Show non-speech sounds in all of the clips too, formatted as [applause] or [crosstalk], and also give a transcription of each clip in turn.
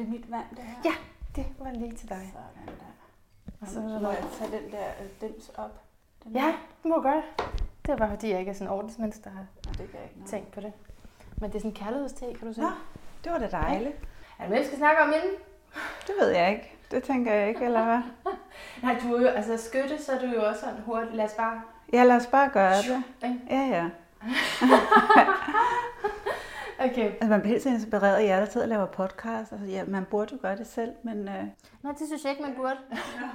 det mit vand, det her? Ja, det var lige til dig. Sådan der. Og Så så må jeg tage den der øh, dims op. Den Ja, det må gøre. Det var bare fordi, jeg ikke er sådan en ordensmenneske, der har det ikke tænkt på det. Men det er sådan en kærlighedste, kan du se. Nå, det var da dejligt. Er det, vi skal snakke om inden? Det ved jeg ikke. Det tænker jeg ikke, eller hvad? [laughs] Nej, du er jo, altså skytte, så er du jo også sådan hurtigt. Lad os bare... Ja, lad os bare gøre det. Ja, ja. [laughs] Okay. Altså, man bliver helt så inspireret af jer, der sidder og laver podcast. Altså, ja, man burde jo gøre det selv, men... Øh... Nej, det synes jeg ikke, man burde.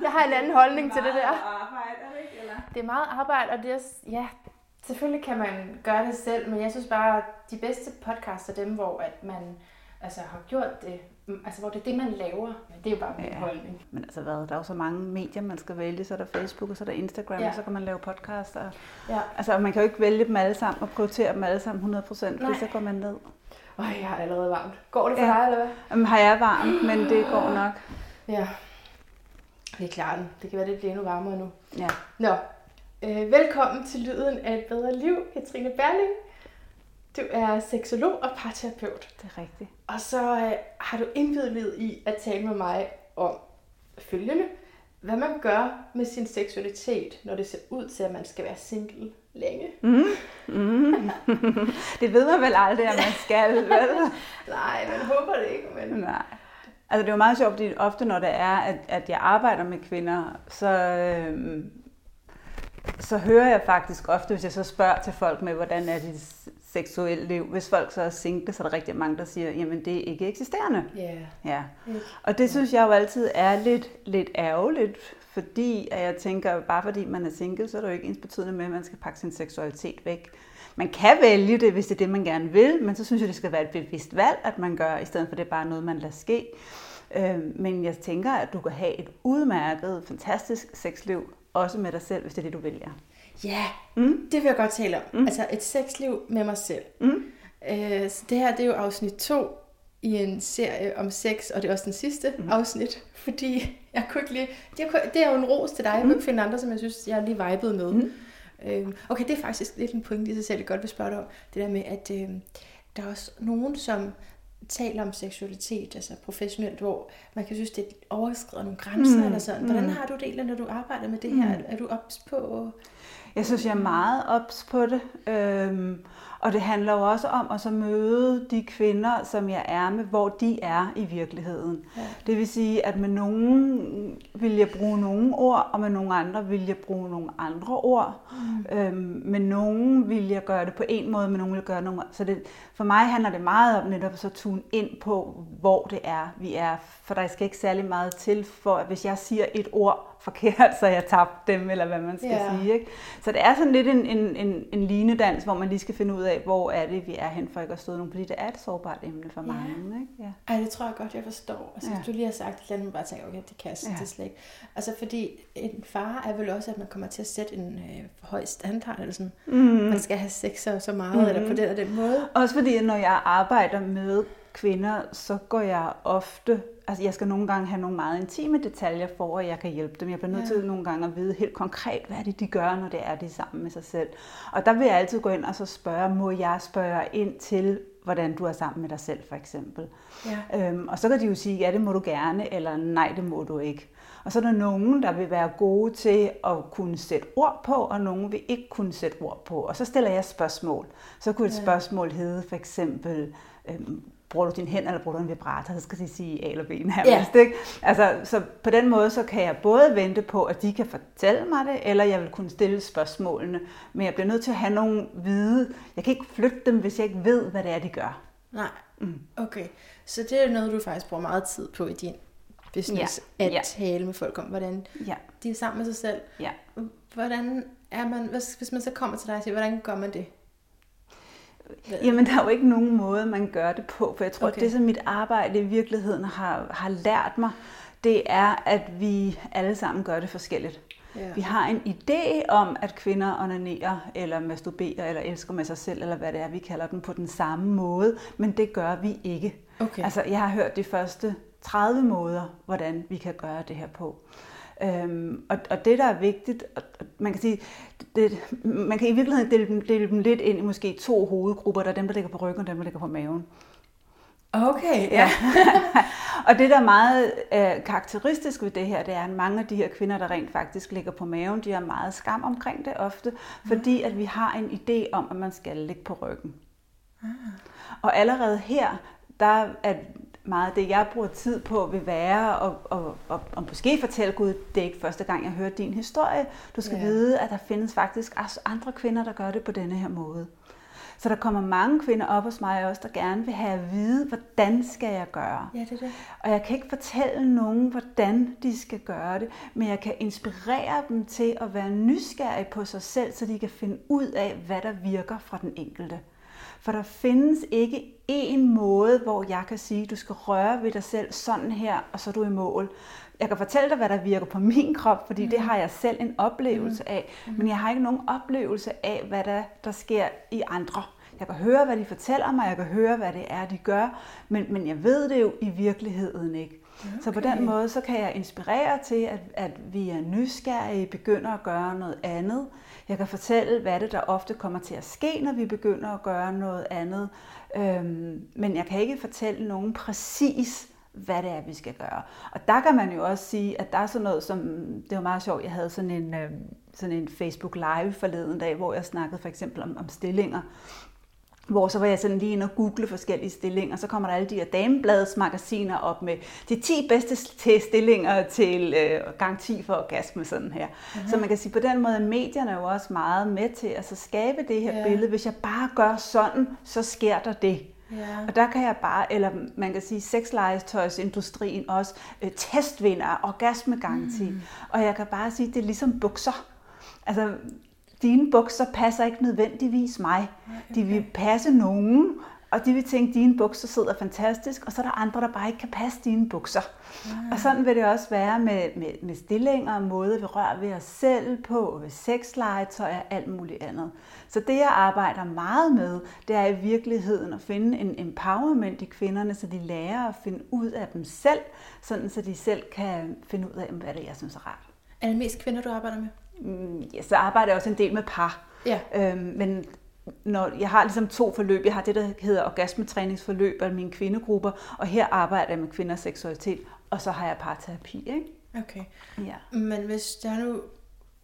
Jeg har en anden holdning til det der. arbejde, er det ikke? Eller? Det er meget arbejde, og det er, ja, selvfølgelig kan man gøre det selv, men jeg synes bare, at de bedste podcasts er dem, hvor at man altså, har gjort det, altså hvor det er det, man laver. Men det er jo bare min Ja. holdning. Men altså hvad, der er jo så mange medier, man skal vælge. Så er der Facebook, og så er der Instagram, Ja. og så kan man lave podcast. Og... Ja. Altså, man kan jo ikke vælge dem alle sammen og prioritere dem alle sammen 100%, fordi så går man ned. Øj, jeg har allerede varmt. Går det for Ja. dig, eller hvad? Jamen, har jeg varmt, men det går nok. Ja. Det er klart. Det kan være, det bliver endnu varmere nu. Ja. Nå, øh, velkommen til Lyden af et bedre liv, Katrine Berling. Du er seksolog og parterapeut. Det er rigtigt. Og så øh, har du indvidet i at tale med mig om følgende. Hvad man gør med sin seksualitet, når det ser ud til, at man skal være single længe. Mm. Mm. [laughs] det ved man vel aldrig, at man skal, vel? [laughs] Nej, man håber det ikke, men... Nej. Altså det er jo meget sjovt, fordi ofte når det er, at, at jeg arbejder med kvinder, så, øhm, så hører jeg faktisk ofte, hvis jeg så spørger til folk med, hvordan er dit seksuelle liv, hvis folk så er single, så er der rigtig mange, der siger, jamen det er ikke eksisterende. Ja, Ja. ikke? Og det synes jeg jo altid er lidt, lidt ærgerligt, fordi at jeg tænker, bare fordi man er single, så er det jo ikke ens betydende med, at man skal pakke sin seksualitet væk. Man kan vælge det, hvis det er det, man gerne vil, men så synes jeg, det skal være et bevidst valg, at man gør, i stedet for det er bare noget, man lader ske. Øh, Men jeg tænker, at du kan have et udmærket, fantastisk sexliv, også med dig selv, hvis det er det, du vælger. Ja, Mm. det vil jeg godt tale om. Mm. Altså et sexliv med mig selv. Mm. Øh, så det her det er jo afsnit 2 i en serie om sex, og det er også den sidste mm. afsnit, [laughs] fordi jeg kunne ikke lige... Det er, det er jo en ros til dig, jeg kunne ikke finde andre, som jeg synes, jeg lige vibede med. Mm. Øh, okay, det er faktisk lidt en pointe i sig selv, jeg godt vil spørge dig om. Det der med, at øh, der er også nogen, som taler om seksualitet, altså professionelt, hvor man kan synes, det overskrider nogle grænser mm. eller sådan. Hvordan har du det egentlig, når du arbejder med det her? Er, er du ops på... Jeg synes, jeg er meget ops på det. Øhm, og det handler jo også om at så møde de kvinder, som jeg er med, hvor de er i virkeligheden. Ja. Det vil sige, at med nogen vil jeg bruge nogle ord, og med nogle andre vil jeg bruge nogle andre ord. Mm. Øhm, med nogen vil jeg gøre det på en måde, med nogen vil jeg gøre nogle Så det, for mig handler det meget om netop så tune ind på, hvor det er, vi er. For der skal ikke særlig meget til, for at hvis jeg siger et ord forkert, så jeg tabt dem, eller hvad man skal Ja. sige. Ikke? Så det er sådan lidt en, en, en, en linedans, hvor man lige skal finde ud af, hvor er det, vi er hen for ikke at støde nogen, fordi det er et sårbart emne for mange. Ikke? Ja. Ej, det tror jeg godt, jeg forstår. Altså, Ja. hvis du lige har sagt et eller andet, man bare tænker, okay, det kan jeg Ja. det slet ikke. Altså, fordi en fare er vel også, at man kommer til at sætte en øh, for høj standard, eller sådan. Mm. Man skal have sex så så meget, mm. eller på den og den måde. Også fordi, når jeg arbejder med kvinder, så går jeg ofte, altså jeg skal nogle gange have nogle meget intime detaljer for, at jeg kan hjælpe dem. Jeg bliver nødt Ja. til nogle gange at vide helt konkret, hvad det, de gør, når det er, de sammen med sig selv. Og der vil jeg altid gå ind og så spørge, må jeg spørge ind til, hvordan du er sammen med dig selv, for eksempel. Ja. Øhm, og så kan de jo sige, ja, det må du gerne, eller nej, det må du ikke. Og så er der nogen, der vil være gode til at kunne sætte ord på, og nogen vil ikke kunne sætte ord på. Og så stiller jeg spørgsmål. Så kunne et Ja. spørgsmål hedde for eksempel, øhm, bruger du din hænder, eller bruger du en vibrator? Så skal de sige A eller B nærmest, ikke? Altså, så på den måde, så kan jeg både vente på, at de kan fortælle mig det, eller jeg vil kunne stille spørgsmålene. Men jeg bliver nødt til at have nogle vide. Jeg kan ikke flytte dem, hvis jeg ikke ved, hvad det er, de gør. Nej. Mm. Okay. Så det er noget, du faktisk bruger meget tid på i din business, Ja. at Ja. tale med folk om, hvordan Ja, de er sammen med sig selv. ja. Hvordan er man, hvis, hvis man så kommer til dig og siger, hvordan gør man det? Jamen, der er jo ikke nogen måde, man gør det på, for jeg tror, okay. At det, som mit arbejde i virkeligheden har, har lært mig, det er, at vi alle sammen gør det forskelligt. Ja. Vi har en idé om, at kvinder onanerer, eller masturberer, eller elsker med sig selv, eller hvad det er, vi kalder den på den samme måde, men det gør vi ikke. Okay. Altså, jeg har hørt de første 30 måder, hvordan vi kan gøre det her på. Øhm, og, og det, der er vigtigt, og, og man kan sige, det, man kan i virkeligheden dele dem, dele dem lidt ind i måske to hovedgrupper. Der er dem, der ligger på ryggen, og dem, der ligger på maven. Okay, ja. [laughs] og det, der er meget øh, karakteristisk ved det her, det er, at mange af de her kvinder, der rent faktisk ligger på maven, de har meget skam omkring det ofte, fordi at vi har en idé om, at man skal ligge på ryggen. Ah. Og allerede her, der er meget af det, jeg bruger tid på, vil være og, og, og, og måske fortælle Gud, det er ikke første gang, jeg hører din historie. Du skal ja. vide, at der findes faktisk også andre kvinder, der gør det på denne her måde. Så der kommer mange kvinder op hos mig også, der gerne vil have at vide, hvordan skal jeg gøre. Ja, det er det. Og jeg kan ikke fortælle nogen, hvordan de skal gøre det, men jeg kan inspirere dem til at være nysgerrige på sig selv, så de kan finde ud af, hvad der virker fra den enkelte. For der findes ikke en måde, hvor jeg kan sige, at du skal røre ved dig selv sådan her, og så er du i mål. Jeg kan fortælle dig, hvad der virker på min krop, fordi mm. det har jeg selv en oplevelse mm. af. Mm. Men jeg har ikke nogen oplevelse af, hvad der, der sker i andre. Jeg kan høre, hvad de fortæller mig, jeg kan høre, hvad det er, de gør, men, men jeg ved det jo i virkeligheden ikke. Okay. Så på den måde, så kan jeg inspirere til, at, at vi er nysgerrige, begynder at gøre noget andet. Jeg kan fortælle, hvad det der ofte kommer til at ske, når vi begynder at gøre noget andet. Øhm, men jeg kan ikke fortælle nogen præcis, hvad det er, vi skal gøre. Og der kan man jo også sige, at der er sådan noget som, det var meget sjovt, jeg havde sådan en, øh, sådan en Facebook Live forleden dag, hvor jeg snakkede for eksempel om, om stillinger, hvor så var jeg sådan lige inde og google forskellige stillinger, så kommer der alle de her damebladsmagasiner op med de 10 bedste stillinger til øh, garanti for orgasme sådan her. Uh-huh. Så man kan sige, på den måde er medierne jo også meget med til at så skabe det her yeah. billede. Hvis jeg bare gør sådan, så sker der det. Yeah. Og der kan jeg bare, eller man kan sige, sexlegetøjsindustrien også, øh, testvinder, orgasmegaranti. Mm. Og jeg kan bare sige, det er ligesom bukser. Altså, dine bukser passer ikke nødvendigvis mig. Okay. De vil passe nogen, og de vil tænke, at dine bukser sidder fantastisk, og så er der andre, der bare ikke kan passe dine bukser. Ja. Og sådan vil det også være med, med, med stillinger, måder vi rører ved os selv på, ved sexlegetøj og alt muligt andet. Så det, jeg arbejder meget med, det er i virkeligheden at finde en empowerment i kvinderne, så de lærer at finde ud af dem selv, sådan så de selv kan finde ud af, hvad det er, jeg synes er rart. Er det mest kvinder, du arbejder med? Mm, ja, så arbejder jeg også en del med par. Ja. Øhm, men når jeg har ligesom to forløb. Jeg har det, der hedder orgasmetræningsforløb af mine kvindegrupper, og her arbejder jeg med kvinders seksualitet, og så har jeg parterapi. Ikke? Okay. Ja. Men hvis der nu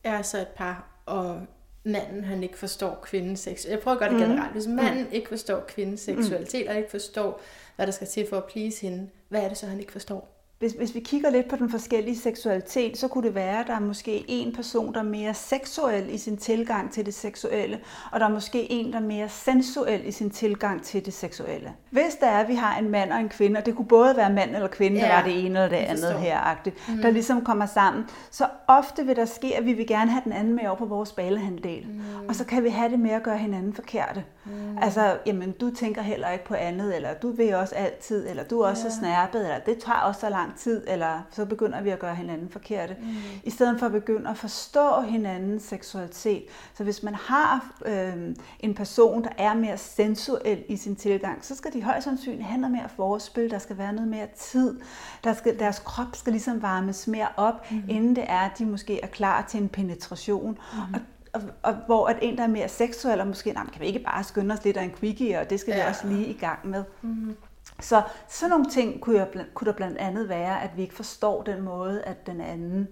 er så et par, og manden han ikke forstår kvindens seksualitet. Jeg prøver at gøre det mm. generelt. Hvis manden mm. ikke forstår kvindens seksualitet, mm. og ikke forstår, hvad der skal til for at please hende, hvad er det så, han ikke forstår? Hvis, hvis vi kigger lidt på den forskellige seksualitet, så kunne det være, at der er måske en person, der er mere seksuel i sin tilgang til det seksuelle, og der er måske en, der er mere sensuel i sin tilgang til det seksuelle. Hvis der er, at vi har en mand og en kvinde, og det kunne både være mand eller kvinde, ja, der var det ene eller det andet her, mm. der ligesom kommer sammen, så ofte vil der ske, at vi vil gerne have den anden med over på vores balehandel. Mm. Og så kan vi have det med at gøre hinanden forkerte. Mm. Altså, jamen, du tænker heller ikke på andet, eller du vil også altid, eller du er også ja. snærpet, eller det tager også så lang lang tid, eller så begynder vi at gøre hinanden forkerte. Mm. I stedet for at begynde at forstå hinandens seksualitet. Så hvis man har øh, en person, der er mere sensuel i sin tilgang, så skal de højst sandsynligt have noget mere forspil, der skal være noget mere tid, der skal, deres krop skal ligesom varmes mere op, mm. inden det er, at de måske er klar til en penetration. Mm. Og og, og hvor at en, der er mere seksuel, og måske, nej, kan vi ikke bare skynde os lidt af en quickie, og det skal ja. vi også lige i gang med. Mm. Så sådan nogle ting kunne, jeg, kunne der blandt andet være, at vi ikke forstår den måde, at den anden.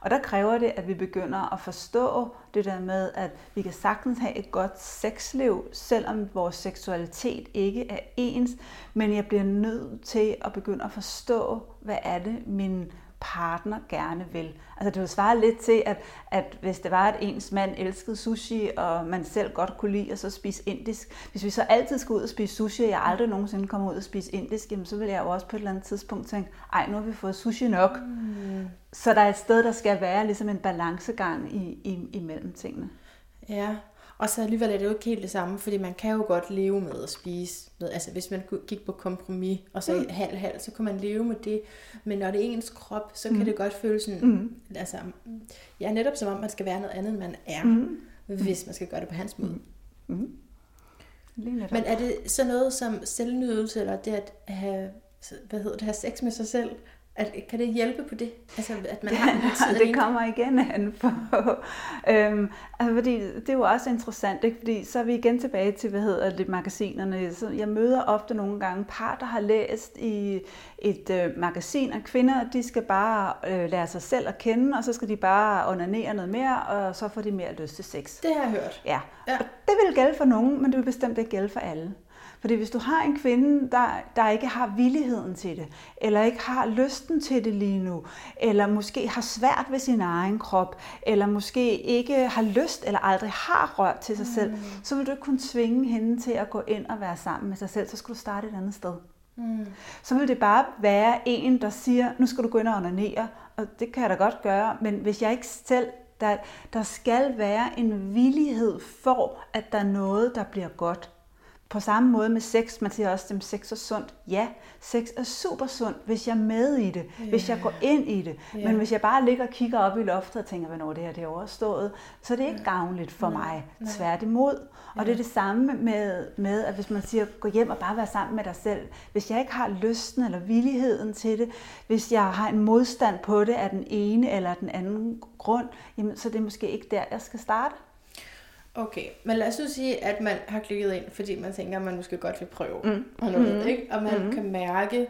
Og der kræver det, at vi begynder at forstå det der med, at vi kan sagtens have et godt sexliv, selvom vores seksualitet ikke er ens, men jeg bliver nødt til at begynde at forstå, hvad er det, min partner gerne vil. Altså det vil svare lidt til, at, at hvis det var, at ens mand elskede sushi, og man selv godt kunne lide at så spise indisk, hvis vi så altid skal ud og spise sushi, og jeg aldrig nogensinde kommer ud og spise indisk, jamen så vil jeg jo også på et eller andet tidspunkt tænke, ej, nu har vi fået sushi nok. Mm. Så der er et sted, der skal være ligesom en balancegang i, i, imellem tingene. Ja, og så alligevel er det jo ikke helt det samme, fordi man kan jo godt leve med at spise. Med, altså hvis man gik på kompromis, og så mm. halv-halv, så kan man leve med det. Men når det er ens krop, så kan mm. det godt føles sådan, mm. altså, ja, netop som om man skal være noget andet, end man er, mm. hvis man skal gøre det på hans måde. Mm. Mm. Men er det så noget som selvnydelse, eller det at have, hvad hedder det, have sex med sig selv, At, kan det hjælpe på det? Altså, at man [laughs] har tid det alene? kommer igen an på. øhm, altså, fordi det er jo også interessant, ikke? fordi så er vi igen tilbage til, hvad hedder det, magasinerne. Så jeg møder ofte nogle gange par, der har læst i et øh, magasin, at kvinder, de skal bare øh, lære sig selv at kende, og så skal de bare onanere noget mere, og så får de mere lyst til sex. Det har jeg hørt. Ja, ja. Og det vil gælde for nogen, men det vil bestemt ikke gælde for alle. Fordi hvis du har en kvinde, der, der ikke har villigheden til det, eller ikke har lysten til det lige nu, eller måske har svært ved sin egen krop, eller måske ikke har lyst eller aldrig har rørt til sig selv, mm. så vil du ikke kunne tvinge hende til at gå ind og være sammen med sig selv, så skal du starte et andet sted. Mm. Så vil det bare være en, der siger, nu skal du gå ind og onanere, og det kan jeg da godt gøre, men hvis jeg ikke selv der, der skal være en villighed for, at der er noget, der bliver godt. På samme måde med sex, man siger også, at sex er sundt. Ja, sex er super sundt, hvis jeg er med i det, yeah. hvis jeg går ind i det. Yeah. Men hvis jeg bare ligger og kigger op i loftet og tænker, hvornår det her det er overstået, så er det ikke gavnligt for nej, mig. Nej. Tværtimod. Og ja. det er det samme med, med, at hvis man siger, gå hjem og bare være sammen med dig selv. Hvis jeg ikke har lysten eller villigheden til det, hvis jeg har en modstand på det af den ene eller den anden grund, jamen, så det er måske ikke der, jeg skal starte. Okay, men lad os så sige, at man har klikket ind, fordi man tænker, at man måske godt vil prøve mm. og noget, mm. ikke? Og man mm. kan mærke,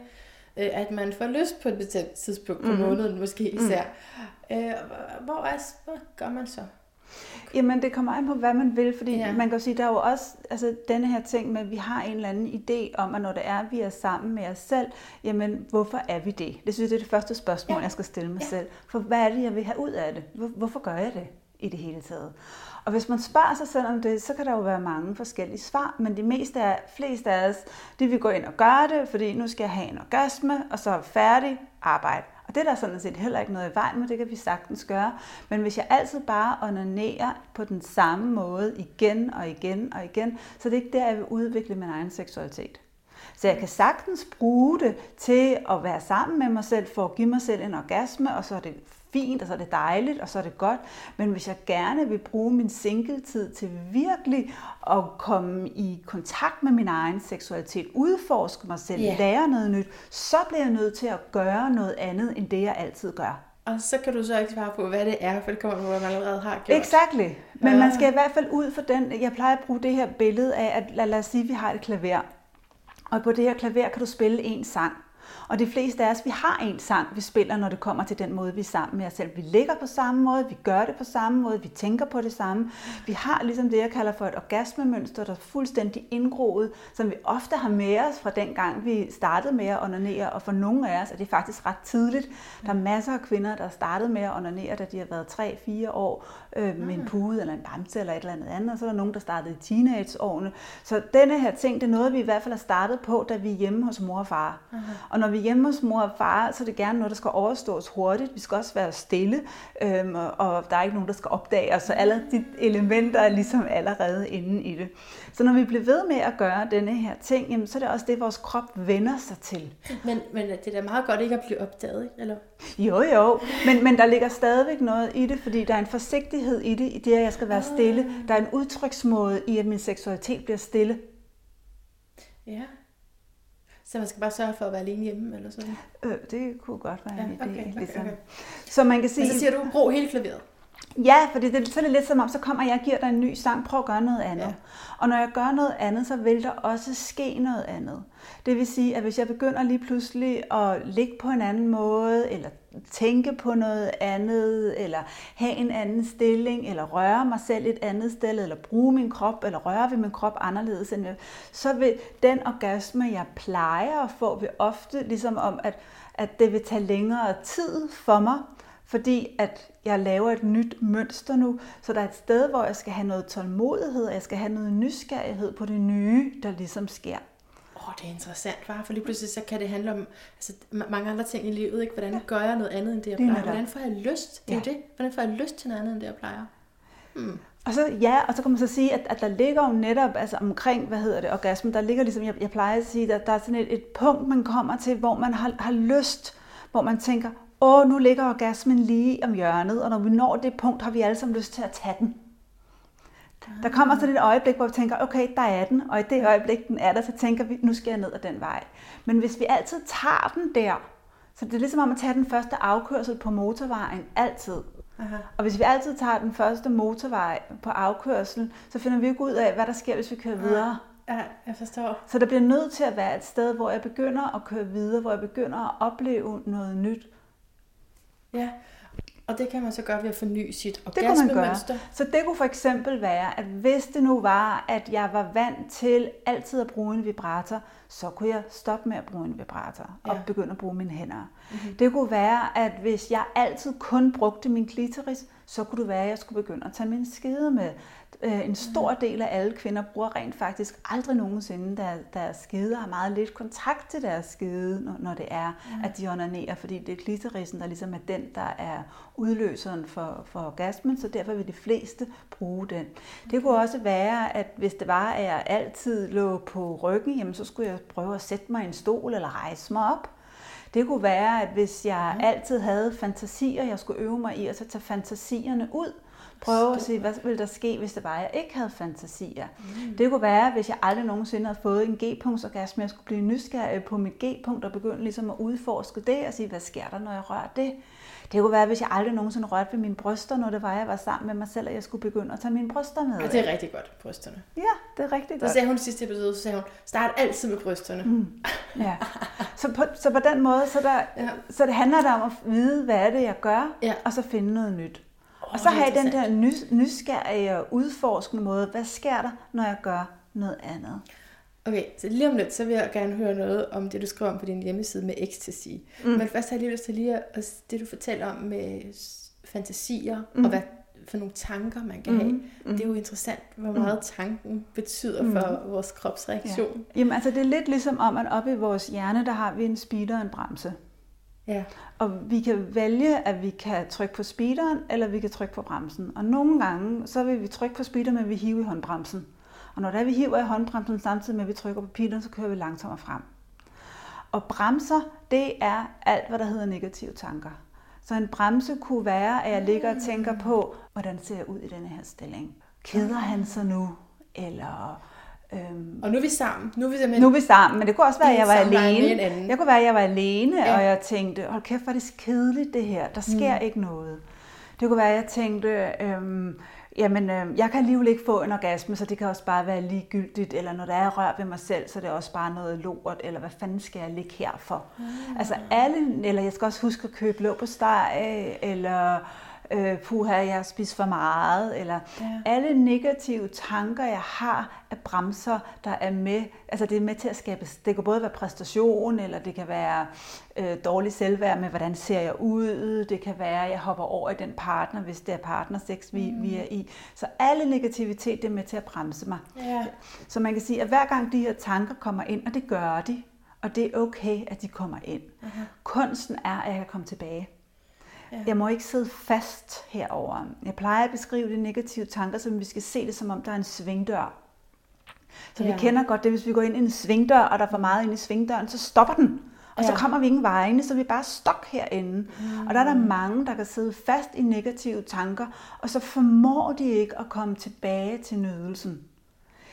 øh, at man får lyst på et bestemt tidspunkt på mm. måneden, måske mm. især. Mm. Hvor, er, hvad gør man så? Jamen, det kommer an på, hvad man vil, fordi ja. man kan sige, der er jo også altså, denne her ting med, at vi har en eller anden idé om, at når det er, vi er sammen med os selv, jamen, hvorfor er vi det? Det synes jeg, det er det første spørgsmål, ja. jeg skal stille mig ja. selv. For hvad er det, jeg vil have ud af det? Hvorfor gør jeg det i det hele taget? Og hvis man spørger sig selv om det, så kan der jo være mange forskellige svar, men de meste af, fleste af os, de vil gå ind og gøre det, fordi nu skal jeg have en orgasme, og så er færdig, arbejde. Og det er der sådan set heller ikke noget i vejen med, det kan vi sagtens gøre. Men hvis jeg altid bare onanerer på den samme måde igen og igen og igen, så det er ikke der, jeg vil udvikle min egen seksualitet. Så jeg kan sagtens bruge det til at være sammen med mig selv, for at give mig selv en orgasme, og så er det fint, og så er det dejligt, og så er det godt. Men hvis jeg gerne vil bruge min singletid til virkelig at komme i kontakt med min egen seksualitet, udforske mig selv, yeah. lære noget nyt, så bliver jeg nødt til at gøre noget andet, end det jeg altid gør. Og så kan du så ikke svare på, hvad det er, for det kommer hvad man allerede har gjort. Exactly. Men ja. man skal i hvert fald ud for den, jeg plejer at bruge det her billede af, at lad, lad os sige, at vi har et klaver. Og på det her klaver kan du spille en sang. Og de fleste af os, vi har en sang, vi spiller, når det kommer til den måde, vi er sammen med os selv. Vi ligger på samme måde, vi gør det på samme måde, vi tænker på det samme. Vi har ligesom det, jeg kalder for et orgasmemønster, der er fuldstændig indgroet, som vi ofte har med os fra den gang, vi startede med at onanere. Og for nogle af os er det faktisk ret tidligt. Der er masser af kvinder, der har startet med at onanere, da de har været 3-4 år øh, med en pude eller en bamse eller et eller andet andet. Og så er der nogen, der startede i teenageårene. Så denne her ting, det er noget, vi i hvert fald har startet på, da vi er hjemme hos mor og far. Uh-huh. Og når vi er hjemme hos mor og far, så er det gerne noget, der skal overstås hurtigt. Vi skal også være stille, øhm, og der er ikke nogen, der skal opdage os. Så alle de elementer er ligesom allerede inde i det. Så når vi bliver ved med at gøre denne her ting, jamen, så er det også det, vores krop vender sig til. Men, men det er da meget godt ikke at blive opdaget, ikke? Eller? Jo, jo. Men, men der ligger stadigvæk noget i det, fordi der er en forsigtighed i det, i det, at jeg skal være stille. Ah. Der er en udtryksmåde i, at min seksualitet bliver stille. Ja. Så man skal bare sørge for at være alene hjemme, eller sådan øh, Det kunne godt være en ja, okay, idé. Okay, ligesom. okay. Så man kan sige... Men så siger du, brug hele klaveret. Ja, for det, så er det lidt som om, så kommer jeg og giver dig en ny sang, prøv at gøre noget andet. Ja. Og når jeg gør noget andet, så vil der også ske noget andet. Det vil sige, at hvis jeg begynder lige pludselig at ligge på en anden måde, eller tænke på noget andet, eller have en anden stilling, eller røre mig selv et andet sted, eller bruge min krop, eller røre ved min krop anderledes, end jeg, så vil den orgasme, jeg plejer at få, vil ofte ligesom om, at, at det vil tage længere tid for mig, fordi at jeg laver et nyt mønster nu, så der er et sted, hvor jeg skal have noget tålmodighed, og jeg skal have noget nysgerrighed på det nye, der ligesom sker. Åh, det er interessant, var for lige pludselig så kan det handle om altså, mange andre ting i livet. Ikke? Hvordan gør jeg noget andet, end det jeg plejer? Hvordan får jeg lyst? Det er ja. det. Hvordan får jeg lyst til noget andet, end det jeg plejer? Hmm. Og så, ja, og så kan man så sige, at, at der ligger jo netop altså omkring, hvad hedder det, orgasmen, der ligger ligesom, jeg, jeg plejer at sige, at der er sådan et, et punkt, man kommer til, hvor man har, har lyst, hvor man tænker, åh, nu ligger orgasmen lige om hjørnet, og når vi når det punkt, har vi alle sammen lyst til at tage den. Der kommer sådan et øjeblik, hvor vi tænker, okay, der er den, og i det øjeblik, den er der, så tænker vi, nu skal jeg ned ad den vej. Men hvis vi altid tager den der, Så det er ligesom om at tage den første afkørsel på motorvejen altid. Aha. Og hvis vi altid tager den første motorvej på afkørsel, så finder vi ikke ud af, hvad der sker, hvis vi kører videre. Ja, jeg forstår. Så der bliver nødt til at være et sted, hvor jeg begynder at køre videre, hvor jeg begynder at opleve noget nyt. Ja, og det kan man så gøre ved at forny sit orgasmemønster. Så det kunne for eksempel være, at hvis det nu var, at jeg var vant til altid at bruge en vibrator, så kunne jeg stoppe med at bruge en vibrator og Ja. begynde at bruge mine hænder. Mhm. Mm-hmm. Det kunne være, at hvis jeg altid kun brugte min klitoris, så kunne det være, at jeg skulle begynde at tage min skede med. Øh, En stor del af alle kvinder bruger rent faktisk aldrig nogensinde der, deres skede, har meget lidt kontakt til deres skede, når, når det er, at de onanerer, fordi det er klitorisen, der ligesom er den, der er udløseren for, for orgasmen, så derfor vil de fleste bruge den. Det kunne også være, at hvis det var, at jeg altid lå på ryggen, jamen så skulle jeg prøve at sætte mig i en stol eller rejse mig op. Det kunne være, at hvis jeg altid havde fantasier, jeg skulle øve mig i at så tage fantasierne ud. Prøve at se, hvad ville der ske, hvis det var, at jeg ikke havde fantasier. Mm. Det kunne være, hvis jeg aldrig nogensinde havde fået en G-punktsorgasme, jeg skulle blive nysgerrig på mit G-punkt og begynde ligesom at udforske det og sige, hvad sker der, når jeg rører det. Det kunne være, hvis jeg aldrig nogensinde rørte ved mine bryster, når det var, jeg var sammen med mig selv, og jeg skulle begynde at tage mine bryster med. Og det er rigtig godt, brysterne. Ja, det er rigtig Så godt. sagde hun sidste episode, så sagde hun, start altid med brysterne. Mm. [laughs] Ja. Så, på, så på den måde, så, der, ja. så det handler der om at vide, hvad er det, jeg gør, Ja. og så finde noget nyt. Og så har jeg den der nys, nysgerrige og udforskende måde, hvad sker der, når jeg gør noget andet? Okay, så lige om lidt, så vil jeg gerne høre noget om det, du skriver om på din hjemmeside med ecstasy. Mm. Men først har jeg lige lyst til lige at, det, du fortæller om med fantasier, mm. og hvad for nogle tanker, man kan mm. have. Det er jo interessant, hvor meget tanken betyder mm. for vores kropsreaktion. Ja. Jamen altså, det er lidt ligesom om, at oppe i vores hjerne, der har vi en speeder og en bremse. Ja. Og vi kan vælge, at vi kan trykke på speederen, eller vi kan trykke på bremsen. Og nogle gange, så vil vi trykke på speederen, men vi hiver i håndbremsen. Og når der vi hiver i håndbremsen, samtidig med at vi trykker på pilen, så kører vi langsommere frem. Og bremser, det er alt, hvad der hedder negative tanker. Så en bremse kunne være, at jeg ligger og tænker på, hvordan ser jeg ud i denne her stilling? Keder han sig nu? Eller øhm, Og nu er vi sammen. Nu er vi simpelthen... nu er vi sammen, men det kunne også være, at jeg var alene. Jeg kunne være, at jeg var alene, Ja. ja. og jeg tænkte, hold kæft, hvor er det kedeligt det her. Der sker mm. ikke noget. Det kunne være, at jeg tænkte, øhm, jamen, øhm, jeg kan alligevel ikke få en orgasme, så det kan også bare være ligegyldigt. Eller når der er rør ved mig selv, så er det også bare noget lort. Eller hvad fanden skal jeg ligge her for? Mm. Altså alle, eller jeg skal også huske at købe låg på steg, eller øh, puha, jeg har spist for meget, eller Ja. alle negative tanker, jeg har af bremser, der er med, altså det er med til at skabe, det kan både være præstation, eller det kan være øh, dårlig selvværd med, hvordan ser jeg ud, det kan være, at jeg hopper over i den partner, hvis det er partnersex, vi, mm. vi er i. Så alle negativitet, det er med til at bremse mig. Ja. Så man kan sige, at hver gang de her tanker kommer ind, og det gør de, og det er okay, at de kommer ind. Uh-huh. Kunsten er, at jeg kan komme tilbage. Ja. Jeg må ikke sidde fast herover. Jeg plejer at beskrive de negative tanker, som vi skal se det, som om der er en svingdør. Så Ja. vi kender godt det, hvis vi går ind i en svingdør, og der er for meget ind i svingdøren, så stopper den. Og så Ja. kommer vi ingen vegne, så er vi bare stok herinde. Mm. Og der er der mange, der kan sidde fast i negative tanker, og så formår de ikke at komme tilbage til nydelsen.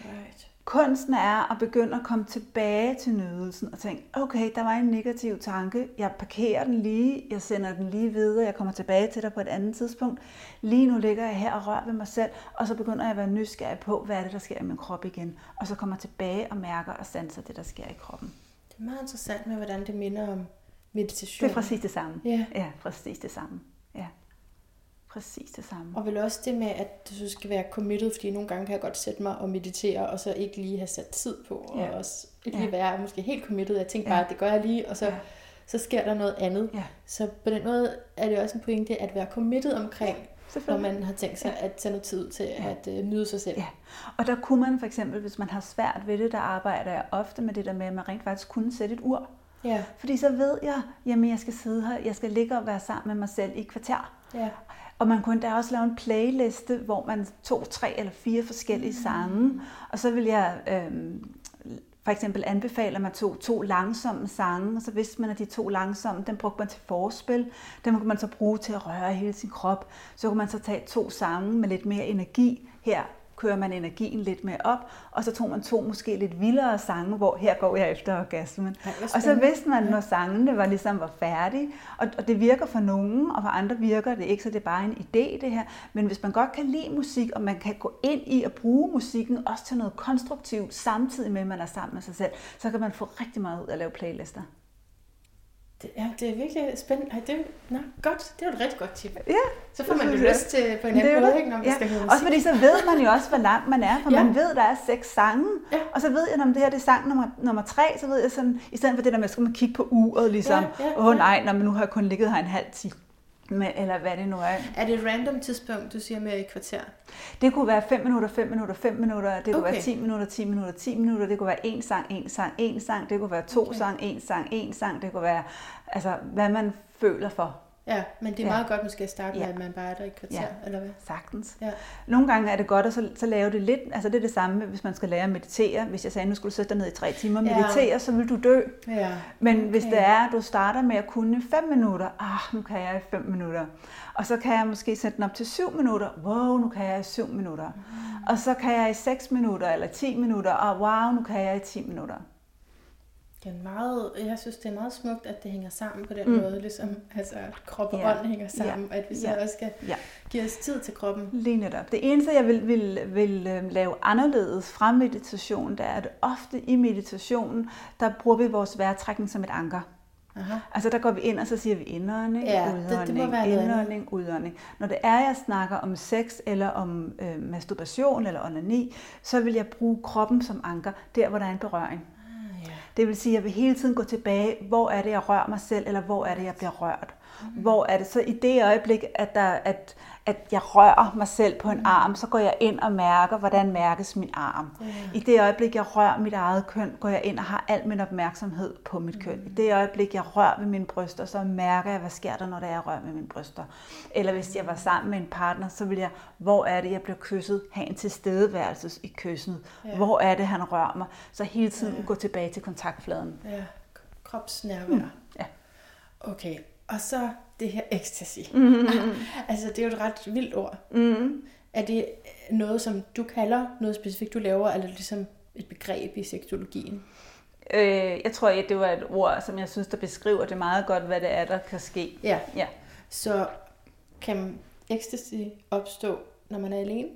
Right. Kunsten er at begynde at komme tilbage til nydelsen og tænke, okay, der var en negativ tanke, jeg parkerer den lige, jeg sender den lige videre, jeg kommer tilbage til dig på et andet tidspunkt. Lige nu ligger jeg her og rører ved mig selv, og så begynder jeg at være nysgerrig på, hvad er det, der sker i min krop igen. Og så kommer jeg tilbage og mærker og sanser det, der sker i kroppen. Det er meget interessant med, hvordan det minder om meditation. Det er præcis det samme. Ja. Ja, præcis det samme. Ja, præcis det samme. Og vel også det med, at du skal være committed, fordi nogle gange kan jeg godt sætte mig og meditere, og så ikke lige have sat tid på, og Ja. også ikke Ja. lige være måske helt committed. Jeg tænker Ja. bare, at det gør jeg lige, og så, Ja. så sker der noget andet. Ja. Så på den måde er det også en pointe at være committed omkring, når Selvfølgelig. man har tænkt sig at tage noget tid til at uh, nyde sig selv. Ja, og der kunne man for eksempel, hvis man har svært ved det, der arbejder jeg ofte med det der med, at man rent faktisk kunne sætte et ur. Ja. Fordi så ved jeg, jamen jeg skal sidde her, jeg skal ligge og være sammen med mig selv i et kvarter. ja. Og man kunne da også lave en playliste, hvor man tog tre eller fire forskellige sange. Og så vil jeg øhm, for eksempel anbefale, at man tog to langsomme sange, og så vidste man, at de to langsomme, den brugte man til forspil. Dem kunne man så bruge til at røre hele sin krop. Så kunne man så tage to sange med lidt mere energi her kører man energien lidt mere op, og så tog man to måske lidt vildere sange, hvor her går jeg efter orgasmen. Hvor og så vidste man, når sangene var ligesom var færdige, og, og det virker for nogen, og for andre virker det ikke, så det er bare en idé det her. Men hvis man godt kan lide musik, og man kan gå ind i at bruge musikken også til noget konstruktivt, samtidig med, at man er sammen med sig selv, så kan man få rigtig meget ud af at lave playlister. Det, ja, det er virkelig spændende. Ej, det, nå, godt. Det er jo et rigtig godt tip. Ja, Så får man jo lyst til på en anden måde, ikke, når man ja. skal høre Også musik. fordi så ved man jo også, hvor langt man er, for Ja. man ved, der er seks sange, Ja. og så ved jeg, om det her det er sang nummer, nummer tre, så ved jeg sådan, i stedet for det der med, at skal man kigge på uret, ligesom, Ja, ja, åh oh, ja. nej, når man nu har jeg kun ligget her en halv time, men, eller hvad det nu er. Er det et random tidspunkt, du siger med et kvarter? Det kunne være 5 minutter, 5 minutter, 5 minutter, det kunne Okay. være 10 minutter, 10 minutter, 10 minutter, det kunne være en sang, en sang, en sang, det kunne være to Okay. sang, en sang, en sang, det kunne være, altså, hvad man føler for. Ja, men det er Ja. meget godt måske at starte med, Ja. at man bare er der i kvarter, Ja. eller hvad? Sagtens. Ja. Nogle gange er det godt at så, så lave det lidt, altså det er det samme, hvis man skal lære at meditere. Hvis jeg sagde, nu skulle du sætte dig ned i tre timer og Ja. meditere, så vil du dø. Ja. Men hvis Okay. det er, at du starter med at kunne 5 minutter, ah, nu kan jeg i 5 minutter. Og så kan jeg måske sætte den op til 7 minutter, wow, nu kan jeg i 7 minutter. Mm. Og så kan jeg i 6 minutter eller 10 minutter, og wow, nu kan jeg i 10 minutter. Det er meget, jeg synes, det er meget smukt, at det hænger sammen på den Mm. måde, ligesom altså, at krop og Ja. ånd hænger sammen, at vi så Ja. også skal Ja. give os tid til kroppen. Lige netop. Det eneste, jeg vil, vil, vil øh, lave anderledes fra meditation, det er, at ofte i meditationen, der bruger vi vores vejrtrækning som et anker. Aha. Altså der går vi ind, og så siger vi indånding, Ja, det- det udånding, noget andet. indånding, udånding. Når det er, jeg snakker om sex, eller om øh, masturbation, eller onani, så vil jeg bruge kroppen som anker, der hvor der er en berøring. Det vil sige, at jeg vil hele tiden gå tilbage, hvor er det, jeg rører mig selv, eller hvor er det, jeg bliver rørt. Mm. Hvor er det så i det øjeblik, at, der, at, at jeg rører mig selv på en Mm. arm, så går jeg ind og mærker, hvordan mærkes min arm. I det øjeblik, jeg rører mit eget køn, går jeg ind og har al min opmærksomhed på mit køn. I det øjeblik, jeg rører ved mine bryster, så mærker jeg, hvad sker der, når det er, jeg rører ved mine bryster. Eller hvis jeg var sammen med en partner, så vil jeg, hvor er det, jeg bliver kysset, have en tilstedeværelse i kysset. Ja. Hvor er det, han rører mig. Så hele tiden gå tilbage til kontaktfladen. Ja, kropsnærvær. Mm. Ja. Okay, og så det her ecstasy. Mm. [laughs] altså, det er jo et ret vildt ord. Mm. Er det noget, som du kalder noget specifikt, du laver, eller er ligesom et begreb i seksologien? Øh, jeg tror, at det var et ord, som jeg synes, der beskriver det meget godt, hvad det er, der kan ske. Ja. Ja. Så kan ecstasy opstå, når man er alene?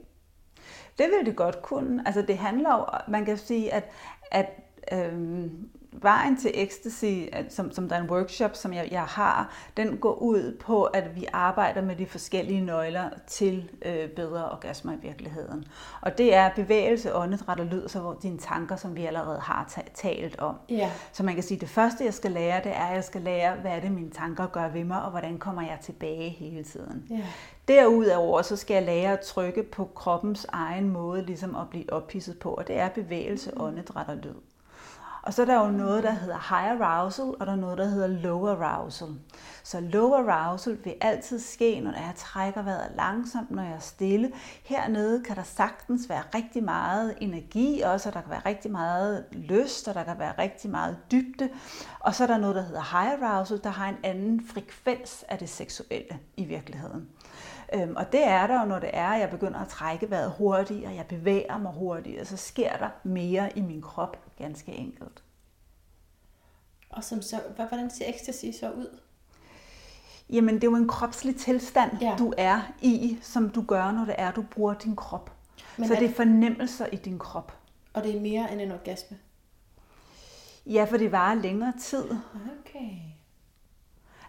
Det vil det godt kunne. Altså det handler jo, man kan sige, at, at øhm, vejen til ecstasy, som, som der er en workshop, som jeg, jeg har, den går ud på, at vi arbejder med de forskellige nøgler til øh, bedre orgasmer i virkeligheden. Og det er bevægelse, åndedræt og lyd, så hvor dine tanker, som vi allerede har ta- talt om. Ja. Så man kan sige, at det første, jeg skal lære, det er, at jeg skal lære, hvad er det, mine tanker gør ved mig, og hvordan kommer jeg tilbage hele tiden. Ja. Derudover så skal jeg lære at trykke på kroppens egen måde ligesom at blive ophidset på, og det er bevægelse, åndedræt og lyd. Og så er der jo noget, der hedder high arousal, og der er noget, der hedder low arousal. Så low arousal vil altid ske, når jeg trækker vejret langsomt, når jeg er stille. Hernede kan der sagtens være rigtig meget energi også, og der kan være rigtig meget lyst, og der kan være rigtig meget dybde. Og så er der noget, der hedder high arousal, der har en anden frekvens af det seksuelle i virkeligheden. Øhm, og det er der jo, når det er, at jeg begynder at trække vejret hurtigt, og jeg bevæger mig hurtigt, og så sker der mere i min krop, ganske enkelt. Og som så, hvordan ser ecstasy så ud? Jamen, det er jo en kropslig tilstand, ja. du er i, som du gør, når det er, du bruger din krop. Men så er- det er fornemmelser i din krop. Og det er mere end en orgasme? Ja, for det varer længere tid. Okay.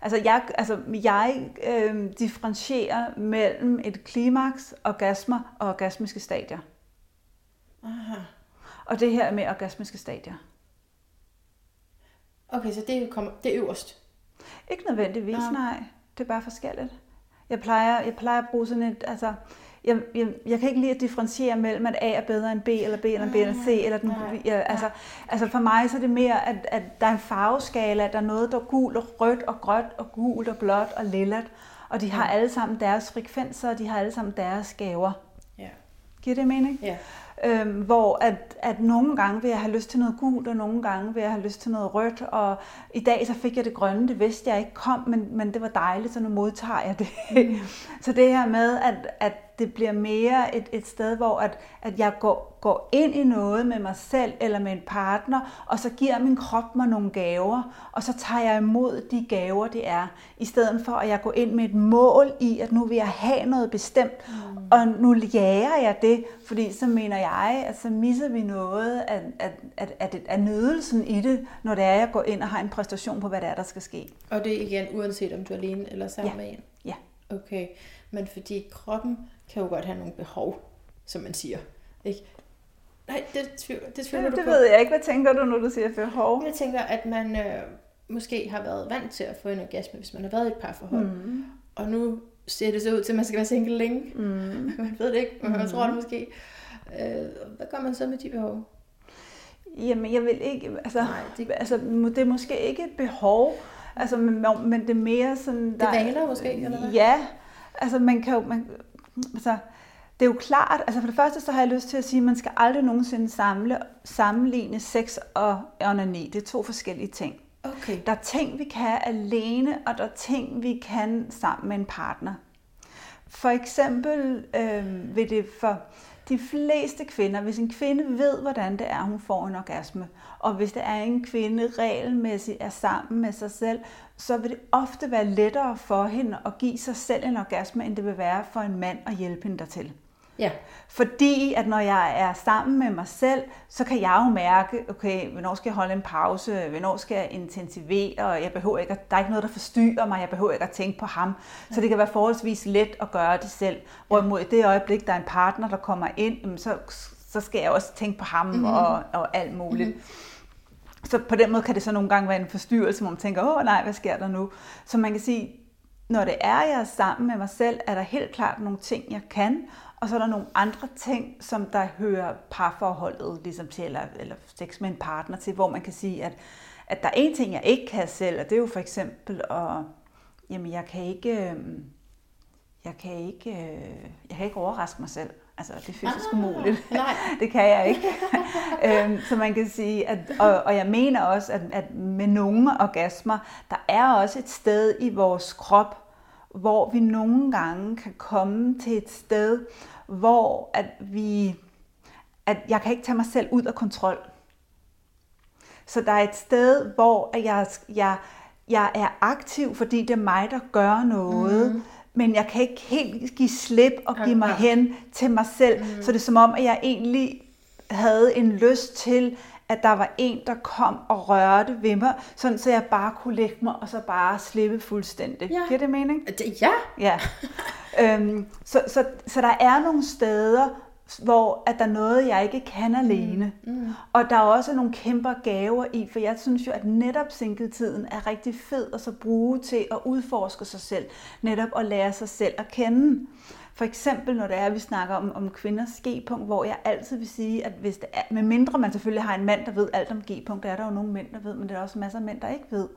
Altså, jeg, altså, jeg øh, differentierer mellem et klimaks, orgasmer og orgasmiske stadier. Aha. Og det her er med orgasmiske stadier. Okay, så det, kommer, det er øverst. Ikke nødvendigvis, Nå. nej. Det er bare forskelligt. Jeg plejer, jeg plejer at bruge sådan et, altså, jeg, jeg, jeg kan ikke lide at differentiere mellem, at A er bedre end B, eller B eller B eller C, eller den, jeg, altså, altså for mig så er det mere, at, at der er en farveskala, der er noget, der er gul og rødt og grønt og gult og blåt og lillet, og de har alle sammen deres frekvenser, og de har alle sammen deres gaver. Ja. Giver det mening? Ja. Øhm, hvor at, at nogle gange vil jeg have lyst til noget gult, og nogle gange vil jeg have lyst til noget rødt. Og i dag så fik jeg det grønne, det vidste jeg ikke kom, men, men det var dejligt, så nu modtager jeg det. Mm. [laughs] så det her med, at, at det bliver mere et, et sted, hvor at, at jeg går, går ind i noget med mig selv eller med en partner, og så giver min krop mig nogle gaver, og så tager jeg imod de gaver, det er, i stedet for at jeg går ind med et mål i, at nu vil jeg have noget bestemt, mm. og nu jager jeg det, fordi så mener jeg, at så misser vi noget af, af, af, af, af nydelsen i det, når det er, at jeg går ind og har en præstation på, hvad det er, der skal ske. Og det er igen uanset om du er alene eller sammen ja. med en? Ja. Okay, men fordi kroppen kan jo godt have nogle behov, som man siger. Ikke? Nej, det, tvivl, det tvivler det, du det på. ved jeg ikke. Hvad tænker du, når du siger behov? Jeg tænker, at man øh, måske har været vant til at få en orgasme, hvis man har været i et parforhold. Mm. Og nu ser det så ud til, at man skal være single længe. Mm. [laughs] Man ved det ikke, men man Mm. tror det måske. Øh, hvad gør man så med de behov? Jamen, jeg vil ikke... Altså, Nej, det- altså, det er måske ikke et behov, altså, men, men det er mere sådan... Det vaner måske, eller hvad? Ja, altså man kan jo... Man, altså, det er jo klart, altså for det første så har jeg lyst til at sige, at man skal aldrig nogensinde samle, sammenligne sex og onani. Det er to forskellige ting. Okay. Der er ting, vi kan alene, og der er ting, vi kan sammen med en partner. For eksempel øh, vil det for de fleste kvinder, hvis en kvinde ved, hvordan det er, hun får en orgasme, og hvis det er en kvinde regelmæssigt er sammen med sig selv, så vil det ofte være lettere for hende at give sig selv en orgasme, end det vil være for en mand at hjælpe hende dertil. Ja. Fordi at når jeg er sammen med mig selv, så kan jeg jo mærke, okay, hvornår skal jeg holde en pause, hvornår skal jeg intensivere, og jeg behøver ikke, at, der er ikke noget, der forstyrrer mig, jeg behøver ikke at tænke på ham. Så det kan være forholdsvis let at gøre det selv. Hvorimod i det øjeblik, der er en partner, der kommer ind, så, så skal jeg også tænke på ham mm-hmm. og, og alt muligt. Mm-hmm. Så på den måde kan det så nogle gange være en forstyrrelse, hvor man tænker, åh nej, hvad sker der nu? Så man kan sige, når det er, jeg er sammen med mig selv, er der helt klart nogle ting, jeg kan, og så er der nogle andre ting, som der hører parforholdet ligesom til, eller, eller sex med en partner til, hvor man kan sige, at, at der er en ting, jeg ikke kan selv, og det er jo for eksempel, at, jamen jeg kan ikke, øhm, jeg kan ikke, øh, jeg kan ikke overraske mig selv. Altså, det er fysisk Ah, umuligt. [laughs] nej. det kan jeg ikke. [laughs] øhm, så man kan sige, at, og, og jeg mener også, at, at med nogle orgasmer, der er også et sted i vores krop, hvor vi nogle gange kan komme til et sted, hvor at vi, at jeg kan ikke tage mig selv ud af kontrol. Så der er et sted, hvor at jeg, jeg, jeg er aktiv, fordi det er mig, der gør noget, mm. Men jeg kan ikke helt give slip og give mig hen til mig selv. Mm. Så det er som om, at jeg egentlig havde en lyst til, at der var en, der kom og rørte ved mig, sådan så jeg bare kunne lægge mig og så bare slippe fuldstændig. Ja. Giver det mening? Ja. Ja. [laughs] øhm, så, så, så der er nogle steder, hvor at der er noget, jeg ikke kan alene. Mm. Og der er også nogle kæmpe gaver i, for jeg synes jo, at netop singletiden er rigtig fed at så bruge til at udforske sig selv. Netop at lære sig selv at kende. For eksempel, når det er, at vi snakker om, om kvinders G-punkt, hvor jeg altid vil sige, at hvis det er, med mindre man selvfølgelig har en mand, der ved alt om G-punkt, der er der jo nogle mænd, der ved, men det er også masser af mænd, der ikke ved.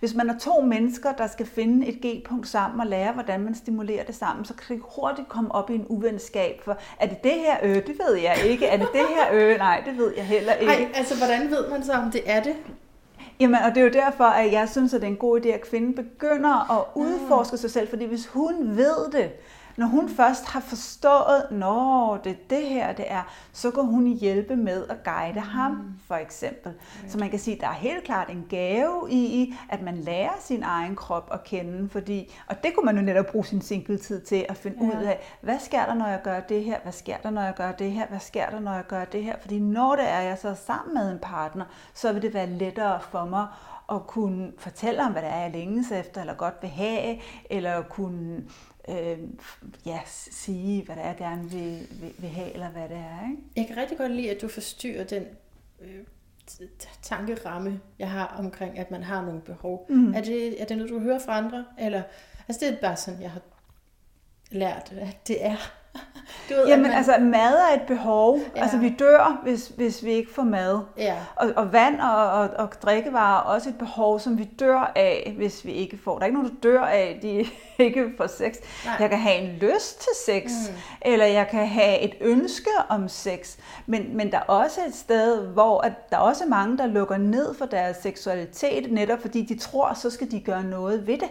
Hvis man er to mennesker, der skal finde et G-punkt sammen og lære, hvordan man stimulerer det sammen, så kan det hurtigt komme op i en uvenskab. For er det det her øh, det ved jeg ikke. Er det det her øh, nej, det ved jeg heller ikke. Ej, altså, hvordan ved man så, om det er det? Jamen, og det er jo derfor, at jeg synes, at det er en god idé, at kvinden begynder at udforske sig selv, fordi hvis hun ved det, når hun først har forstået, når det er det her, det er, så går hun i hjælpe med at guide ham, for eksempel. Så man kan sige, at der er helt klart en gave i, at man lærer sin egen krop at kende, fordi, og det kunne man jo netop bruge sin singletid til at finde ja. ud af, hvad sker der, når jeg gør det her, hvad sker der, når jeg gør det her, hvad sker der, når jeg gør det her, fordi når det er, jeg så er sammen med en partner, så vil det være lettere for mig at kunne fortælle om, hvad det er, jeg længes efter, eller godt vil have, eller kunne øh, ja, sige, hvad det er, jeg gerne vil, vil, vil have, eller hvad det er. Ikke? Jeg kan rigtig godt lide, at du forstyrrer den øh, tankeramme, jeg har omkring, at man har nogle behov. Mm. Er, det, er det noget, du hører fra andre? Eller, altså det er bare sådan, jeg har lært, at det er. Du ved, Jamen, man... altså mad er et behov. Ja. Altså vi dør, hvis, hvis vi ikke får mad. Ja. Og, og vand og, og, og drikkevarer er også et behov, som vi dør af, hvis vi ikke får. Der er ikke nogen, der dør af, de [laughs] ikke får sex. Nej. Jeg kan have en lyst til sex, mm. eller jeg kan have et ønske om sex. Men, men der er også et sted, hvor at der er også mange, der lukker ned for deres seksualitet, netop fordi de tror, så skal de gøre noget ved det.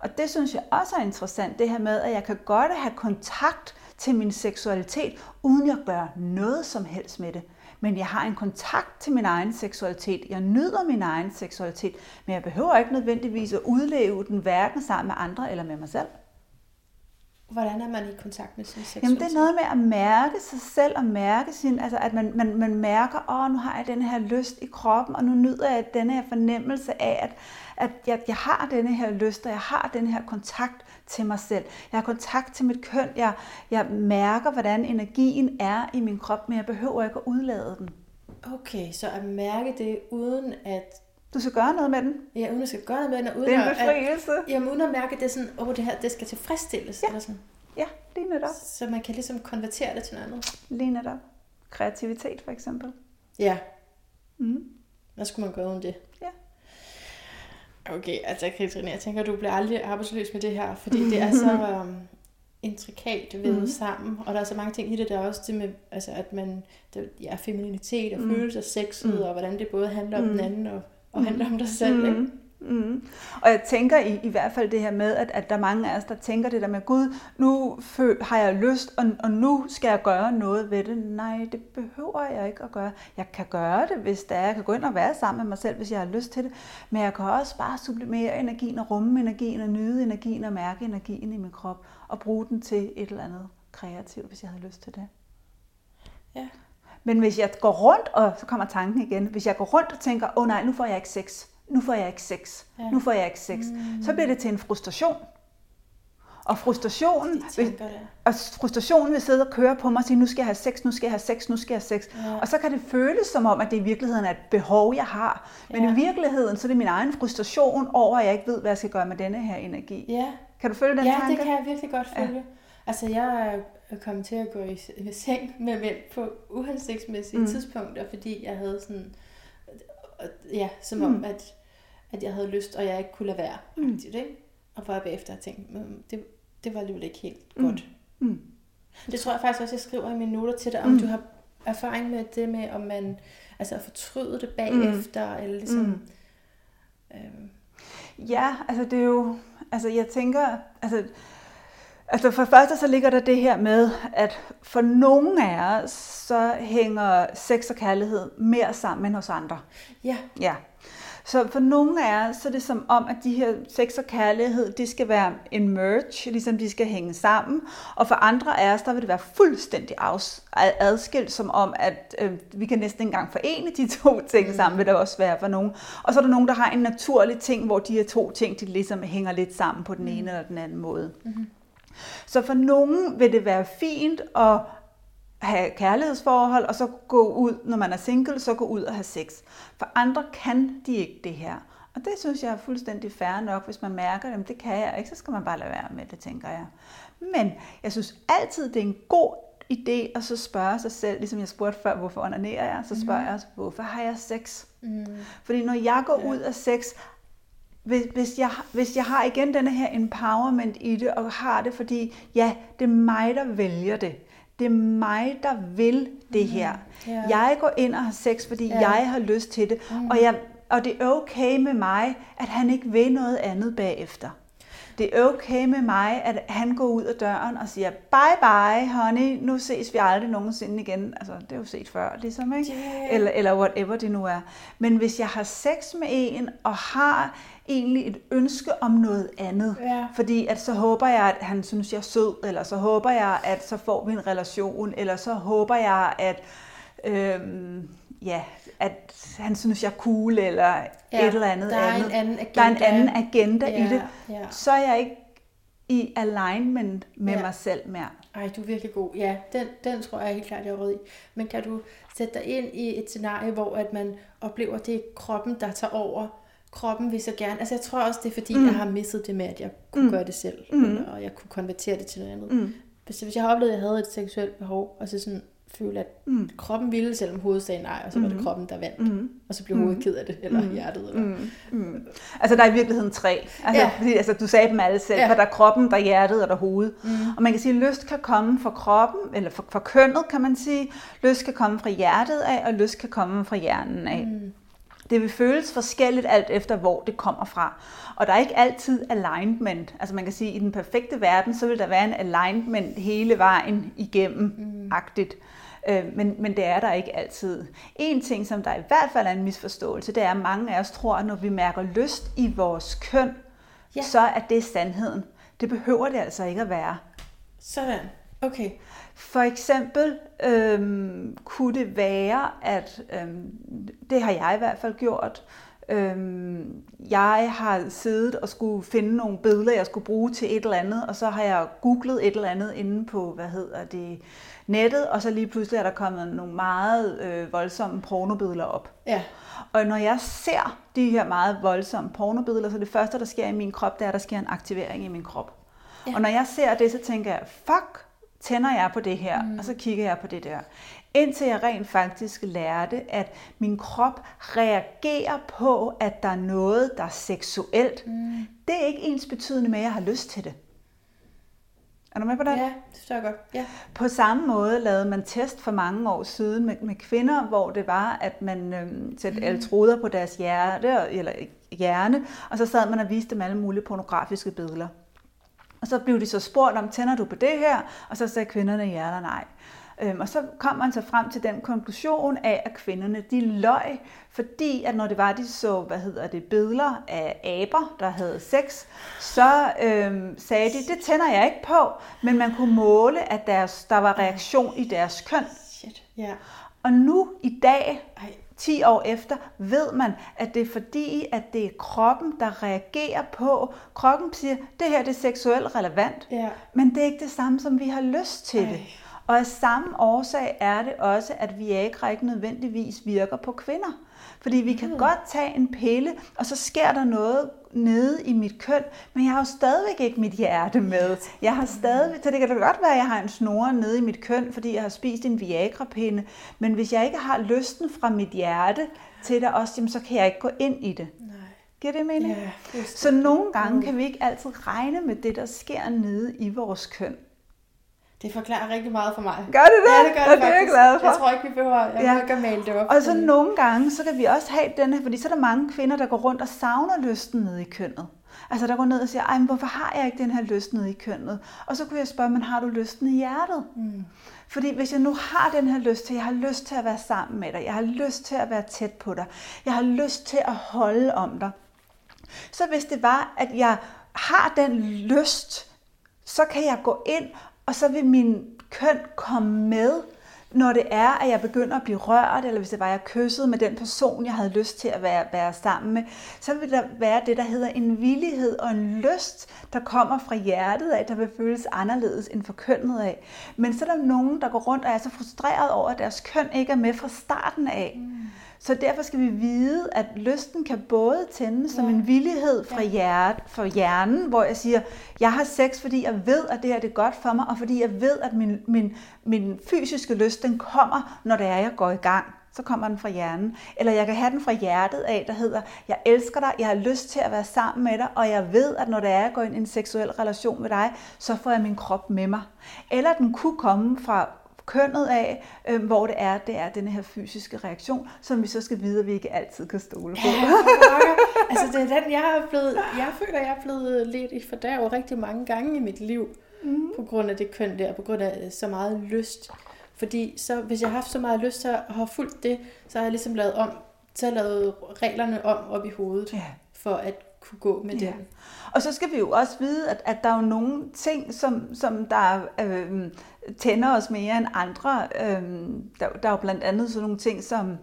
Og det synes jeg også er interessant, det her med, at jeg kan godt have kontakt til min seksualitet, uden jeg gør noget som helst med det. Men jeg har en kontakt til min egen seksualitet. Jeg nyder min egen seksualitet, men jeg behøver ikke nødvendigvis at udleve den hverken sammen med andre eller med mig selv. Hvordan er man i kontakt med sin seksualitet? Jamen det er noget med at mærke sig selv og mærke sin, altså at man, man, man mærker, åh nu har jeg den her lyst i kroppen, og nu nyder jeg den her fornemmelse af, at, at jeg, jeg har denne her lyst, og jeg har den her kontakt til mig selv. Jeg har kontakt til mit køn, jeg, jeg mærker, hvordan energien er i min krop, men jeg behøver ikke at udlade den. Okay, så at mærke det uden at du skal gøre noget med den. Ja, uden at skal gøre noget med den. Og uden det er en befrielse. At, jamen, uden at mærke, at det er sådan, åh, oh, det her, det skal tilfredsstilles. Ja. Eller sådan. ja, lige netop. Så man kan ligesom konvertere det til noget andet. Lige netop. Kreativitet for eksempel. Ja. Mm. Hvad skulle man gøre uden det? Okay, altså Katrine, jeg tænker, du bliver aldrig arbejdsløs med det her, fordi det er så [laughs] um, intrikat ved mm. sammen, og der er så mange ting i det, der er også det med, altså, at man, der, ja, femininitet og mm. følelser, sexet, mm. og hvordan det både handler om mm. den anden og og handler om dig selv. Mm. Ikke? Mm. Og jeg tænker i, i hvert fald det her med, at, at der er mange af os, der tænker det der med, Gud, nu har jeg lyst, og, og nu skal jeg gøre noget ved det. Nej, det behøver jeg ikke at gøre. Jeg kan gøre det, hvis det er. Jeg kan gå ind og være sammen med mig selv, hvis jeg har lyst til det. Men jeg kan også bare sublimere energien og rumme energien og nyde energien og mærke energien i min krop og bruge den til et eller andet kreativt, hvis jeg havde lyst til det. Ja. Men hvis jeg går rundt, og så kommer tanken igen, hvis jeg går rundt og tænker, åh oh, nej, nu får jeg ikke sex, nu får jeg ikke sex, ja. nu får jeg ikke sex, mm. så bliver det til en frustration. Og frustrationen, vil, og frustrationen vil sidde og køre på mig og sige, nu skal jeg have sex, nu skal jeg have sex, nu skal jeg have sex. Ja. Og så kan det føles som om, at det i virkeligheden er et behov, jeg har. Men ja. i virkeligheden, så er det min egen frustration over, at jeg ikke ved, hvad jeg skal gøre med denne her energi. Ja. Kan du følge den ja, tanke? Ja, det kan jeg virkelig godt følge. Ja. Altså, jeg er kommet til at gå i, seng med mænd på uhensigtsmæssige mm. tidspunkter, fordi jeg havde sådan, ja, som mm. om, at, at jeg havde lyst, og jeg ikke kunne lade være. Mm. Aktivt, ikke? Og hvor jeg bagefter tænkte, det, det var alligevel ikke helt mm. godt. Mm. Det tror jeg faktisk også, jeg skriver i mine noter til dig, om mm. du har erfaring med det med, om man altså fortryder det bagefter, mm. eller ligesom... Mm. Øhm. Ja, altså det er jo, altså jeg tænker, altså Altså for første så ligger der det her med, at for nogle af os, så hænger sex og kærlighed mere sammen end hos andre. Ja. Ja. Så for nogle af os, så er det som om, at de her sex og kærlighed, de skal være en merge, ligesom de skal hænge sammen. Og for andre af os, der vil det være fuldstændig adskilt, som om, at øh, vi kan næsten ikke engang forene de to ting mm. sammen, vil der også være for nogen. Og så er der nogen, der har en naturlig ting, hvor de her to ting, de ligesom hænger lidt sammen på den ene mm. eller den anden måde. Mm. Så for nogen vil det være fint at have kærlighedsforhold, og så gå ud, når man er single, så gå ud og have sex. For andre kan de ikke det her. Og det synes jeg er fuldstændig fair nok, hvis man mærker, at det kan jeg ikke, så skal man bare lade være med det, tænker jeg. Men jeg synes altid, det er en god idé at så spørge sig selv, ligesom jeg spurgte før, hvorfor onanerer jeg, så spørger mm. jeg også, hvorfor har jeg sex? Mm. Fordi når jeg går ja. ud af sex, hvis, hvis, jeg, hvis jeg har igen denne her empowerment i det, og har det, fordi ja, det er mig, der vælger det. Det er mig, der vil det mhm. her. Mm, yeah. Jeg går ind og har sex, fordi yeah. jeg har lyst til det. Mm. Og, jeg, og det er okay med mig, at han ikke vil noget andet bagefter. Det er okay med mig, at han går ud af døren og siger, bye bye honey, nu ses vi aldrig nogensinde igen. Altså, det er jo set før, ligesom, ikke? Yeah. Eller, eller whatever det nu er. Men hvis jeg har sex med en, og har egentlig et ønske om noget andet. Ja. Fordi at så håber jeg, at han synes, jeg er sød, eller så håber jeg, at så får vi en relation, eller så håber jeg, at, øhm, ja, at han synes, jeg er cool, eller ja, et eller andet der er andet. En anden agenda. Der er en anden agenda ja, i det. Ja. Så er jeg ikke i alignment med ja. mig selv mere. Ej, du er virkelig god. Ja, den, den tror jeg helt klart, jeg er i. Men kan du sætte dig ind i et scenarie, hvor at man oplever, at det er kroppen, der tager over, kroppen vil så gerne. Altså jeg tror også, det er fordi, mm. jeg har misset det med, at jeg kunne mm. gøre det selv. Mm. Og jeg kunne konvertere det til noget andet. Mm. hvis, hvis jeg har oplevet, at jeg havde et seksuelt behov, og så sådan føle, at mm. kroppen ville, selvom hovedet sagde nej, og så var det kroppen, der vandt. Mm. Og så blev hovedet mm. ked af det, eller mm. hjertet. Eller... Mm. Mm. Altså der er i virkeligheden tre. Altså, ja. fordi, altså, du sagde dem alle selv, ja. for der er kroppen, der er hjertet og der er hovedet. Mm. Og man kan sige, at lyst kan komme fra kroppen, eller fra, fra kønnet kan man sige. Lyst kan komme fra hjertet af, og lyst kan komme fra hjernen af. Mm. Det vil føles forskelligt alt efter, hvor det kommer fra. Og der er ikke altid alignment. Altså man kan sige, at i den perfekte verden, så vil der være en alignment hele vejen igennem, mm. Øh, men, men det er der ikke altid. En ting, som der i hvert fald er en misforståelse, det er, at mange af os tror, at når vi mærker lyst i vores køn, ja. så er det sandheden. Det behøver det altså ikke at være. Sådan. Okay. For eksempel øhm, kunne det være, at øhm, det har jeg i hvert fald gjort. Øhm, jeg har siddet og skulle finde nogle billeder, jeg skulle bruge til et eller andet, og så har jeg googlet et eller andet inde på, hvad hedder det, nettet, og så lige pludselig er der kommet nogle meget øh, voldsomme pornobilleder op. Ja. Og når jeg ser de her meget voldsomme pornobilleder, så det første, der sker i min krop, det er, at der sker en aktivering i min krop. Ja. Og når jeg ser det, så tænker jeg, fuck, tænder jeg på det her, mm. og så kigger jeg på det der. Indtil jeg rent faktisk lærte, at min krop reagerer på, at der er noget, der er seksuelt. Mm. Det er ikke ens betydende med, at jeg har lyst til det. Er du med på det? Ja, det forstår jeg godt. Ja. På samme måde lavede man test for mange år siden med, med kvinder, hvor det var, at man øh, satte mm. elektroder på deres hjerte, eller hjerne, og så sad man og viste dem alle mulige pornografiske billeder. Og så blev de så spurgt om, tænder du på det her? Og så sagde kvinderne ja eller nej. Øhm, og så kom man så frem til den konklusion af, at kvinderne de løg, fordi at når det var, de så, hvad hedder det, billeder af aber, der havde sex, så øhm, sagde de, det tænder jeg ikke på, men man kunne måle, at deres, der var reaktion i deres køn. Shit, yeah. Og nu i dag, 10 år efter, ved man, at det er fordi, at det er kroppen, der reagerer på. Kroppen siger, det her det er seksuelt relevant, ja. men det er ikke det samme, som vi har lyst til Ej. det. Og af samme årsag er det også, at Viagra ikke nødvendigvis virker på kvinder. Fordi vi kan mm. godt tage en pille, og så sker der noget nede i mit køn, men jeg har jo stadigvæk ikke mit hjerte med. Jeg har stadig, så det kan da godt være, at jeg har en snore nede i mit køn, fordi jeg har spist en Viagra-pinde, men hvis jeg ikke har lysten fra mit hjerte til det også, jamen, så kan jeg ikke gå ind i det. Nej. Giver det mening? Ja, det så nogle gange kan vi ikke altid regne med det, der sker nede i vores køn. Det forklarer rigtig meget for mig. Gør det det? Ja, det gør det, det faktisk. glad for. Jeg tror ikke, vi behøver, jeg ja. ikke at male det op. Og så nogle gange, så kan vi også have den her, fordi så er der mange kvinder, der går rundt og savner lysten nede i kønnet. Altså der går ned og siger, ej, men hvorfor har jeg ikke den her lyst nede i kønnet? Og så kunne jeg spørge, men har du lysten i hjertet? Mm. Fordi hvis jeg nu har den her lyst til, jeg har lyst til at være sammen med dig, jeg har lyst til at være tæt på dig, jeg har lyst til at holde om dig. Så hvis det var, at jeg har den lyst, så kan jeg gå ind og så vil min køn komme med, når det er, at jeg begynder at blive rørt, eller hvis det var, at jeg kyssede med den person, jeg havde lyst til at være, være sammen med, så vil der være det, der hedder en villighed og en lyst, der kommer fra hjertet af, der vil føles anderledes end for kønnet af. Men så er der nogen, der går rundt og er så frustreret over, at deres køn ikke er med fra starten af. Mm så derfor skal vi vide, at lysten kan både tænde som ja. en villighed fra, hjert, fra hjernen, hvor jeg siger, jeg har sex, fordi jeg ved, at det her det er godt for mig, og fordi jeg ved, at min, min, min fysiske lyst, den kommer, når det er, jeg går i gang. Så kommer den fra hjernen. Eller jeg kan have den fra hjertet af, der hedder, jeg elsker dig, jeg har lyst til at være sammen med dig, og jeg ved, at når det er, jeg går ind i en seksuel relation med dig, så får jeg min krop med mig. Eller den kunne komme fra kønnet af, øh, hvor det er, det er den her fysiske reaktion, som vi så skal vide, at vi ikke altid kan stole på. Ja, altså det er den, jeg er blevet, jeg føler, jeg er blevet lidt i fordærv rigtig mange gange i mit liv, mm. på grund af det køn der, på grund af så meget lyst. Fordi så, hvis jeg har haft så meget lyst til at have fulgt det, så har jeg ligesom lavet om, så har jeg lavet reglerne om op i hovedet, ja. for at kunne gå med ja. den. Og så skal vi jo også vide, at, at der er jo nogle ting, som, som der øh, tænder os mere end andre. Øh, der, der er jo blandt andet sådan nogle ting som,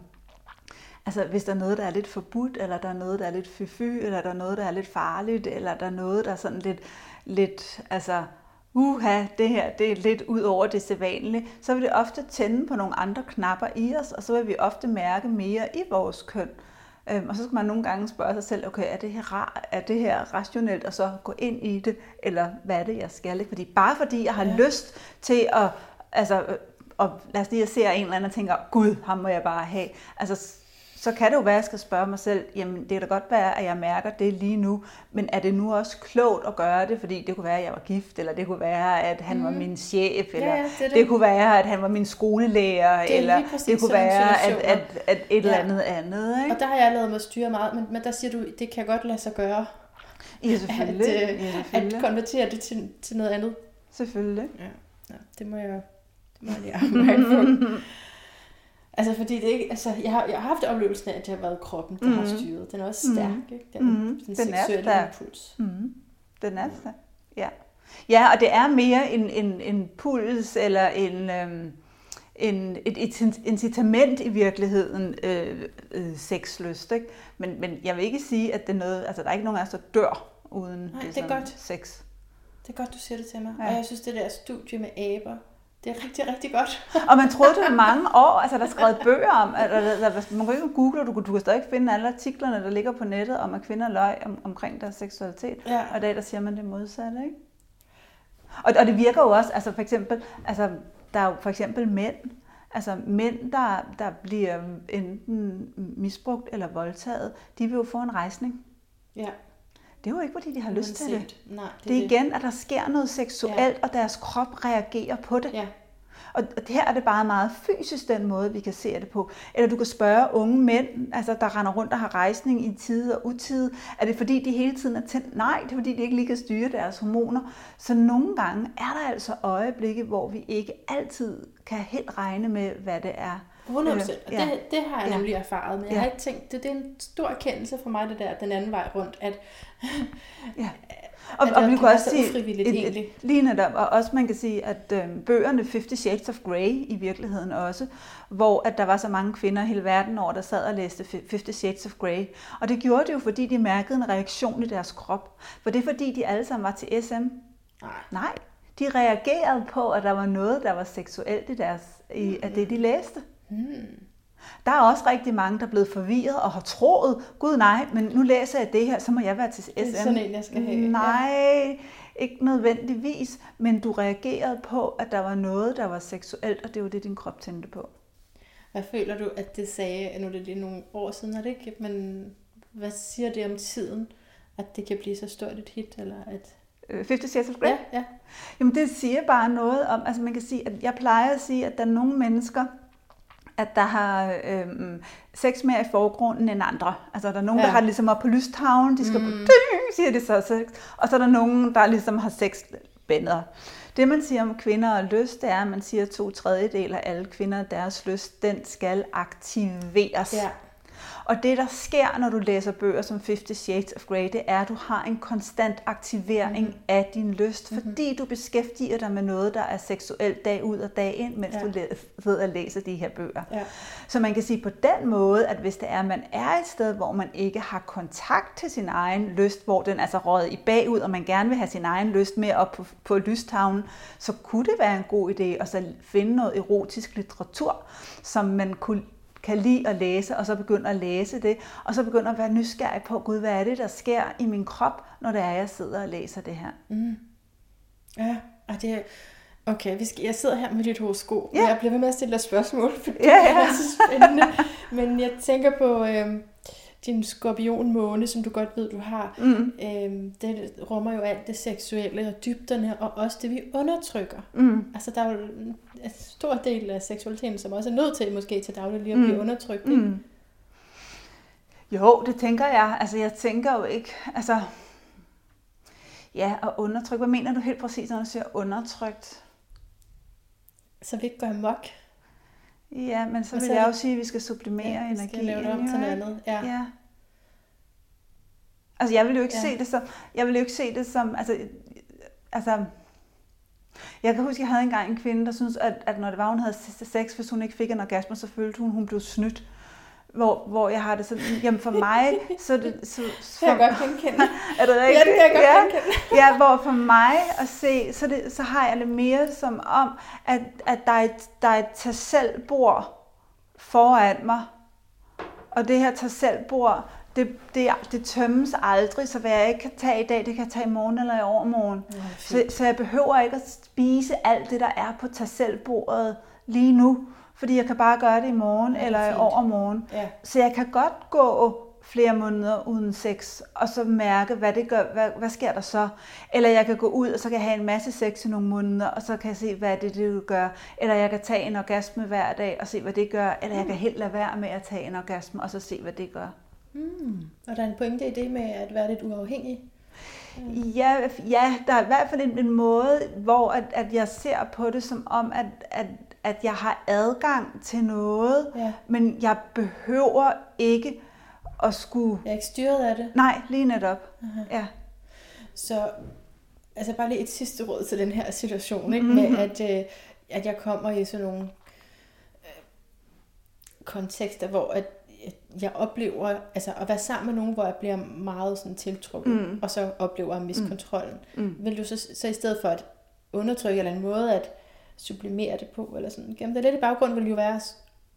altså hvis der er noget, der er lidt forbudt, eller der er noget, der er lidt fyfy, eller der er noget, der er lidt farligt, eller der er noget, der er sådan lidt, lidt altså, uha, det her det er lidt ud over det sædvanlige, så vil det ofte tænde på nogle andre knapper i os, og så vil vi ofte mærke mere i vores køn. Øhm, og så skal man nogle gange spørge sig selv, okay, er det her, ra- er det her rationelt, og så gå ind i det, eller hvad er det, jeg skal? Ikke? Fordi bare fordi jeg har ja. lyst til at, altså, øh, og lad os lige se en eller anden og tænker, gud, ham må jeg bare have. Altså, så kan det jo være, at jeg skal spørge mig selv, jamen det kan da godt være, at jeg mærker det lige nu, men er det nu også klogt at gøre det, fordi det kunne være, at jeg var gift, eller det kunne være, at han mm. var min chef, eller ja, ja, det, det. det kunne være, at han var min skolelærer, det eller det kunne være, at, at, at et ja. eller andet andet. Ikke? Og der har jeg lavet mig styre meget, men, men der siger du, det kan godt lade sig gøre. Ja, selvfølgelig. At, øh, ja, selvfølgelig. at konvertere det til, til noget andet. Selvfølgelig. Ja, ja det må jeg, det må jeg lige arbejde på. [laughs] Altså fordi det ikke, altså jeg har, jeg har haft oplevelsen af, at det har været kroppen, der mm. har styret. Den er også stærk, mm. ikke? Den, mm. den, den seksuelle er impuls. Mm. Den er stærk, ja. Ja, og det er mere en, en, en puls eller en, øhm, en, et, et incitament i virkeligheden, øh, øh, sexlyst. Ikke? Men, men jeg vil ikke sige, at det er noget, altså der er ikke nogen af os, der dør uden Nej, det er godt. sex. Det er godt, du siger det til mig. Ja. Og jeg synes, det der studie med aber, det er rigtig, rigtig godt. og man troede det i mange år, altså der er skrevet bøger om, at, at, man kan ikke google, du, du kan stadig finde alle artiklerne, der ligger på nettet om, at kvinder løg om, omkring deres seksualitet. Ja. Og i dag, der siger man det modsatte, ikke? Og, og det virker jo også, altså for eksempel, altså der er jo for eksempel mænd, altså mænd, der, der bliver enten misbrugt eller voldtaget, de vil jo få en rejsning. Ja. Det er jo ikke, fordi de har lyst til det. Nej, det, det er igen, at der sker noget seksuelt, ja. og deres krop reagerer på det. Ja. Og her er det bare meget fysisk den måde, vi kan se det på. Eller du kan spørge unge mænd, altså der render rundt og har rejsning i tid og utid. Er det fordi, de hele tiden er tændt? Nej, det er fordi, de ikke lige kan styre deres hormoner. Så nogle gange er der altså øjeblikke, hvor vi ikke altid kan helt regne med, hvad det er. 100 procent. Øh, ja. det, det har jeg ja. nemlig erfaret, men jeg ja. har ikke tænkt, det, det er en stor erkendelse for mig, det der, den anden vej rundt, at, ja. Og, at og vi kan også sige, et, et, lige netop, og også man kan sige, at øh, bøgerne Fifty Shades of Grey i virkeligheden også, hvor at der var så mange kvinder hele verden over, der sad og læste Fifty Shades of Grey. Og det gjorde det jo, fordi de mærkede en reaktion i deres krop. For det er fordi, de alle sammen var til SM. Nej. Nej. De reagerede på, at der var noget, der var seksuelt i deres, i, af det, de læste. Hmm. Der er også rigtig mange, der er blevet forvirret og har troet, gud nej, men nu læser jeg det her, så må jeg være til SM. Det er sådan en, jeg skal have. Nej, ikke nødvendigvis, men du reagerede på, at der var noget, der var seksuelt, og det var det, din krop tændte på. Hvad føler du, at det sagde, nu er det lige nogle år siden, er det ikke, men hvad siger det om tiden, at det kan blive så stort et hit, eller at 50 Shades of Grey? Ja, ja. Jamen det siger bare noget om, altså man kan sige, at jeg plejer at sige, at der er nogle mennesker, at der har øhm, sex mere i forgrunden end andre. Altså der er nogen, ja. der har ligesom op på lystavlen, de skal mm. på, siger det så sex. Og så er der nogen, der ligesom har sex bænder. Det man siger om kvinder og lyst, det er, at man siger, at to tredjedel af alle kvinder, deres lyst, den skal aktiveres. Ja. Og det, der sker, når du læser bøger som 50 Shades of Grey, det er, at du har en konstant aktivering mm. af din lyst, mm-hmm. fordi du beskæftiger dig med noget, der er seksuelt dag ud og dag ind, mens ja. du sidder og læser de her bøger. Ja. Så man kan sige på den måde, at hvis det er, at man er et sted, hvor man ikke har kontakt til sin egen lyst, hvor den altså røget i bagud, og man gerne vil have sin egen lyst med op på, på lystavlen, så kunne det være en god idé at så finde noget erotisk litteratur, som man kunne kan lide at læse, og så begynder at læse det, og så begynder at være nysgerrig på, gud, hvad er det, der sker i min krop, når det er, jeg sidder og læser det her. Mm. Ja, og det Okay, vi skal, jeg sidder her med dit horoskop, ja. og jeg bliver ved med at stille dig spørgsmål, fordi ja, ja. det er så spændende. Men jeg tænker på, øh, din skorpionmåne, som du godt ved, du har, mm. øhm, det rummer jo alt det seksuelle og dybderne, og også det, vi undertrykker. Mm. Altså, der er jo en stor del af seksualiteten, som også er nødt til, måske til daglig lige at blive mm. undertrykt. Ikke? Mm. Jo, det tænker jeg. Altså, jeg tænker jo ikke, altså, ja, at undertrykke. Hvad mener du helt præcis, når du siger undertrykt? Så vi ikke går amok. Ja, men så vil jeg også sige, at vi skal sublimere ja, energien. Vi skal lave det om til noget andet. Ja. ja. Altså, jeg vil jo ikke ja. se det som... Jeg vil jo ikke se det som... Altså, altså, jeg kan huske, jeg havde engang en kvinde, der syntes, at, at når det var, hun havde sex, hvis hun ikke fik en orgasme, så følte hun, hun blev snydt. Hvor, hvor jeg har det sådan, jamen for mig, så det... Så, så, det kan jeg godt genkende. [laughs] er det rigtigt? Ja, det kan jeg godt ja. genkende. ja, hvor for mig at se, så, det, så har jeg det mere som om, at, at der er et, der er et tag selv bord foran mig, og Og det her tag selv bord, det, det, det tømmes aldrig, så hvad jeg ikke kan tage i dag, det kan jeg tage i morgen eller i overmorgen. Ja, så, så jeg behøver ikke at spise alt det, der er på tag selv bordet lige nu, fordi jeg kan bare gøre det i morgen Ja, er eller i overmorgen. Ja. Så jeg kan godt gå flere måneder uden sex, og så mærke, hvad det gør, hvad, hvad sker der så? Eller jeg kan gå ud, og så kan jeg have en masse sex i nogle måneder, og så kan jeg se, hvad det, det gør. Eller jeg kan tage en orgasme hver dag, og se, hvad det gør. Eller jeg kan helt lade være med at tage en orgasme, og så se, hvad det gør. Mm. Og der er en pointe i det med at være lidt uafhængig. Ja, ja der er i hvert fald en, en måde, hvor at, at jeg ser på det som om, at, at, at jeg har adgang til noget, Ja. men jeg behøver ikke at skulle... Jeg er ikke styret af det. Nej, lige netop. Aha. Ja. Så altså bare lige et sidste råd til den her situation, ikke? Mhm. med at, øh, at jeg kommer i sådan nogle øh, kontekster, hvor at jeg oplever altså at være sammen med nogen, hvor jeg bliver meget sådan tiltrukket, Mm. og så oplever jeg at miste kontrollen. Mm. Vil du så, så i stedet for at undertrykke eller en måde at sublimere det på, eller sådan, gemme det lidt i baggrunden, vil jo være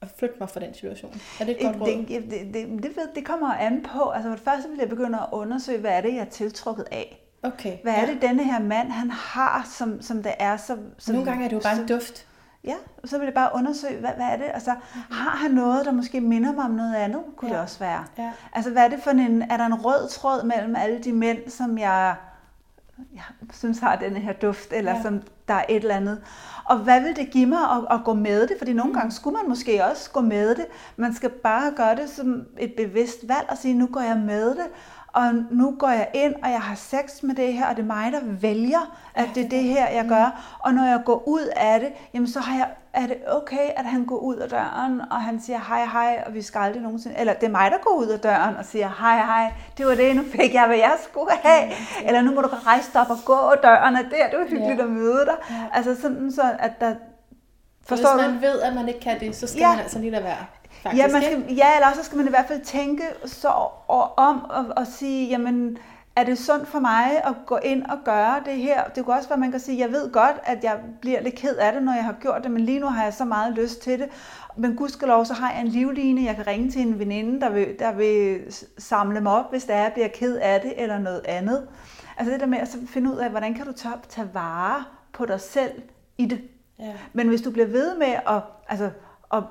at flytte mig fra den situation. Er det et godt råd? Det, det, det, det, kommer an på. Altså for det første vil jeg begynde at undersøge, hvad er det, jeg er tiltrukket af. Okay. Hvad er det, denne her mand, han har, som, som det er? Så, som, Nogle gange er det jo bare så, en duft. Ja, og så vil jeg bare undersøge, hvad, hvad er det? Altså, har han noget, der måske minder mig om noget andet? Kunne Ja. det også være. Ja. Altså, hvad er det for en... Er der en rød tråd mellem alle de mænd, som jeg, jeg synes har denne her duft, eller Ja. ja. som der er et eller andet? Og hvad vil det give mig at, at gå med det? Fordi nogle gange skulle man måske også gå med det. Man skal bare gøre det som et bevidst valg og sige, nu går jeg med det. Og nu går jeg ind, og jeg har sex med det her, og det er mig, der vælger, at det er det her, jeg gør. Og når jeg går ud af det, jamen så har jeg, er det okay, at han går ud af døren, og han siger hej hej, og vi skal aldrig nogensinde... Eller det er mig, der går ud af døren og siger hej hej, det var det, nu fik jeg, hvad jeg skulle have. Eller nu må du rejse dig op og gå af døren, og det er det var hyggeligt Ja. at møde dig. Ja. Altså sådan så, at der... For Forstår hvis du? man ved, at man ikke kan det, så skal Ja. man altså lige lade være. Faktisk, Ja, man ikke? skal, ja, eller så skal man i hvert fald tænke så og, om og, og sige, jamen, er det sundt for mig at gå ind og gøre det her? Det kunne også være, at man kan sige, jeg ved godt, at jeg bliver lidt ked af det, når jeg har gjort det, men lige nu har jeg så meget lyst til det. Men gudskelov, så har jeg en livline, jeg kan ringe til en veninde, der vil, der vil samle mig op, hvis der er, jeg bliver ked af det, eller noget andet. Altså det der med at finde ud af, hvordan kan du tage, tage vare på dig selv i det. Ja. Men hvis du bliver ved med at, altså, at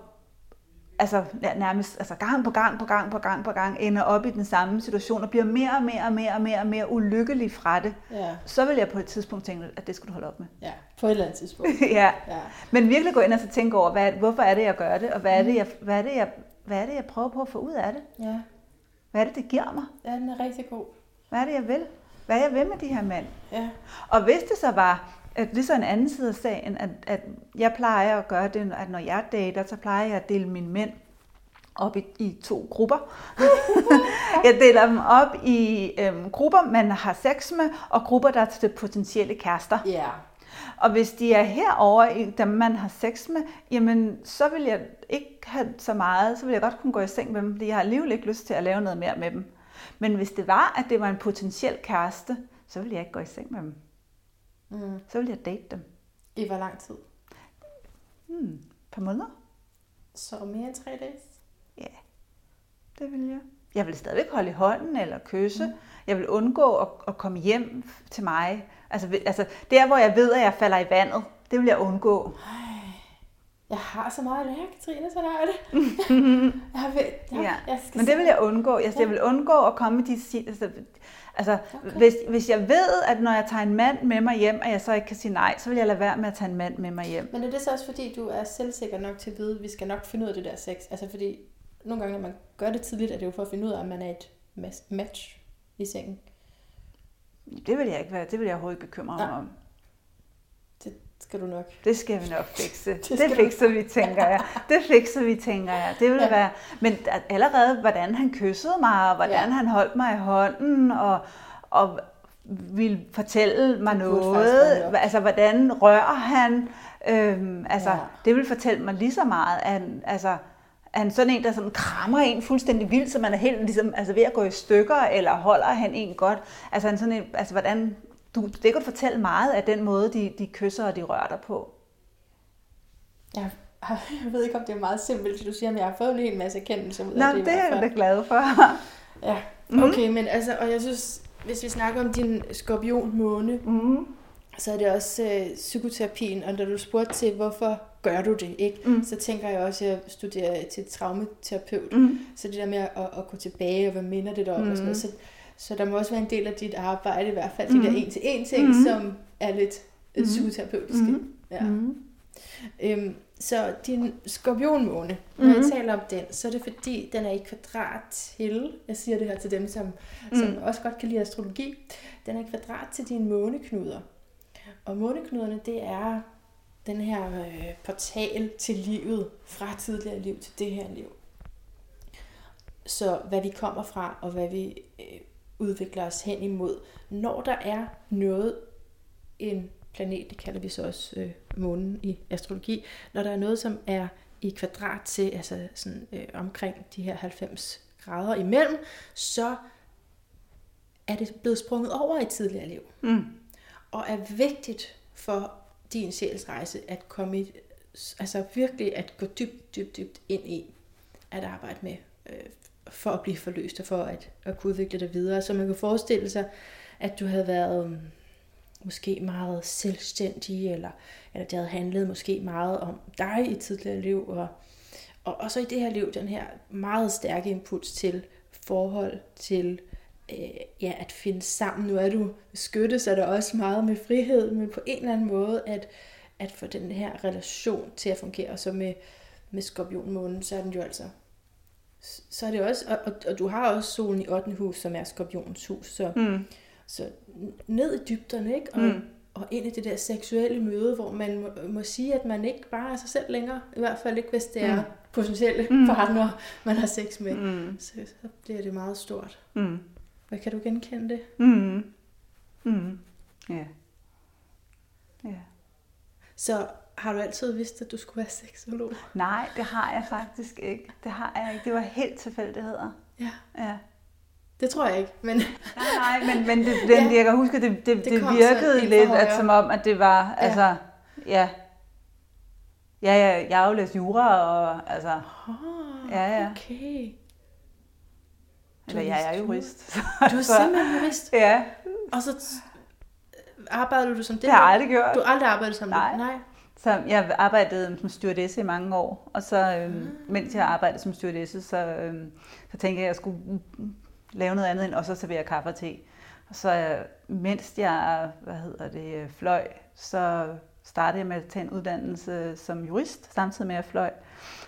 altså, nærmest altså, gang på gang på gang på gang på gang ender op i den samme situation og bliver mere og mere og mere og mere og mere ulykkelig fra det, Ja. så vil jeg på et tidspunkt tænke, at det skulle du holde op med. ja, på et eller andet tidspunkt. [laughs] ja. Ja. Men virkelig gå ind og så tænke over, hvad, hvorfor er det, jeg gør det, og hvad er det, jeg, hvad, er det, jeg, hvad er det, jeg prøver på at få ud af det? ja, Hvad er det, det giver mig? ja, den er rigtig god. Hvad er det, jeg vil? Hvad er jeg vil med de her mænd? Ja. Og hvis det så var, at det er så en anden side af sagen, at, at jeg plejer at gøre det, at når jeg dater, så plejer jeg at dele mine mænd op i, i to grupper. [laughs] jeg deler dem op i øhm, grupper, man har sex med, og grupper, der er til potentielle kærester. Ja. Og hvis de er herover i dem, man har sex med, jamen så vil jeg ikke have så meget, så vil jeg godt kunne gå i seng med dem, fordi jeg har alligevel ikke lyst til at lave noget mere med dem. Men hvis det var, at det var en potentiel kæreste, så ville jeg ikke gå i seng med dem. Mm. Så ville jeg date dem. I hvor lang tid? Hmm, et par måneder? Så mere end tre dage? Ja, det vil jeg. Jeg vil stadigvæk holde i hånden eller kysse. Mm. Jeg vil undgå at, at komme hjem til mig. Altså, altså, der, hvor jeg ved, at jeg falder i vandet, det vil jeg undgå. Jeg har så meget at lære, Katrine, så er det. [laughs] jeg ved, jeg, Ja. jeg skal Men det vil jeg undgå. Jeg, jeg vil undgå at komme i de... Altså, altså Okay. hvis, hvis jeg ved, at når jeg tager en mand med mig hjem, at jeg så ikke kan sige nej, så vil jeg lade være med at tage en mand med mig hjem. Men er det så også fordi, du er selvsikker nok til at vide, at vi skal nok finde ud af det der sex? Altså fordi, nogle gange, når man gør det tidligt, er det jo for at finde ud af, om man er et match i sengen. Det vil jeg ikke være. Det vil jeg overhovedet ikke bekymre mig Nej. om. Det skal du nok. Det skal vi nok fikse. [laughs] Det, det fikser vi, tænker jeg. Det fikser vi, tænker jeg. Det vil Ja. være... Men allerede, hvordan han kyssede mig, og hvordan Ja. han holdt mig i hånden, og, og ville fortælle mig Det noget. Altså, hvordan rører han? Øhm, altså, Ja. det vil fortælle mig lige så meget. At, altså, er han sådan en, der sådan krammer en fuldstændig vildt, så man er helt ligesom, altså ved at gå i stykker, eller holder han en godt? Altså, han sådan en, altså hvordan, du, det kan fortælle meget af den måde, de, de kysser og de rører dig på. Jeg [laughs] jeg ved ikke, om det er meget simpelt, det du siger, men jeg har fået en hel masse kendelse ud Nå, af det. i det er jeg da glad for. [laughs] Ja, Mhm. okay, men altså, og jeg synes, hvis vi snakker om din skorpionmåne, Mm. så er det også øh, psykoterapien, og når du spurgte til, hvorfor gør du det, ikke? Mm. så tænker jeg også, at jeg studerer til traumaterapeut, Mm. så det der med at, at gå tilbage, og hvad minder det der om, og sådan noget, så, så der må også være en del af dit arbejde, i hvert fald de Mhm. der en-til-en ting, Mhm. som er lidt mm. psykoterapeutiske. Mhm. Ja. Mm. Øhm, så din skorpionmåne, når mm. Jeg taler om den, så er det fordi, den er i kvadrat til, jeg siger det her til dem, som, mm. som også godt kan lide astrologi, den er i kvadrat til dine måneknuder. Og måneknuderne, det er den her øh, portal til livet, fra tidligere liv til det her liv. Så hvad vi kommer fra, og hvad vi øh, udvikler os hen imod. Når der er noget, en planet, det kalder vi så også øh, månen i astrologi, når der er noget, som er i kvadrat til, altså sådan øh, omkring de her 90 grader imellem, så er det blevet sprunget over i tidligere liv. Mm. Og er vigtigt for din sjælsrejse at komme i, altså virkelig at gå dybt, dybt, dybt ind i at arbejde med, øh, for at blive forløst og for at, at kunne udvikle dig videre. Så man kan forestille sig, at du havde været øhm, måske meget selvstændig, eller, eller det havde handlet måske meget om dig i tidligere liv, og, og, og så i det her liv, den her meget stærke impuls til forhold til øh, ja, at finde sammen. Nu er du skytte, så er der også meget med frihed, men på en eller anden måde at, at få den her relation til at fungere. Og så med, med skorpionmånen, så er den jo altså så er det også, og, og, og du har også solen i 8. hus, som er skorpionens hus, så, Mm. så ned i dybderne, ikke? Og, Mm. og ind i det der seksuelle møde, hvor man må, må sige, at man ikke bare er sig selv længere, i hvert fald ikke, hvis det er Mm. potentielle Mm. partnere, man har sex med. Mm. Så, så bliver det meget stort. Mm. Hvad kan du genkende det? Mm. Mm. Ja. Ja. Så har du altid vidst, at du skulle være seksolog? Nej, det har jeg faktisk ikke. Det har jeg ikke. Det var helt tilfældigheder. Ja. Ja. Det tror jeg ikke, men Nej, nej, men, men det, den, [laughs] Ja. jeg kan huske, det, det, Det det, kom virkede lidt, at, som om, at det var, ja. altså, ja. Ja, ja, jeg har jo læst jura, og altså, oh, Ja, ja. okay. eller jeg er jurist. Du er [laughs] simpelthen jurist, Ja, og så arbejder du som det? det har jeg aldrig gjort. Du har aldrig arbejdet som Nej. det? Nej. Så jeg arbejdede som stewardesse i mange år, og så øhm, mens jeg arbejdede som stewardesse, så, øhm, så tænkte jeg, at jeg skulle lave noget andet end også at servere kaffe og te. Og så øh, mens jeg hvad hedder det, øh, fløj, så startede jeg med at tage en uddannelse som jurist, samtidig med at jeg fløj.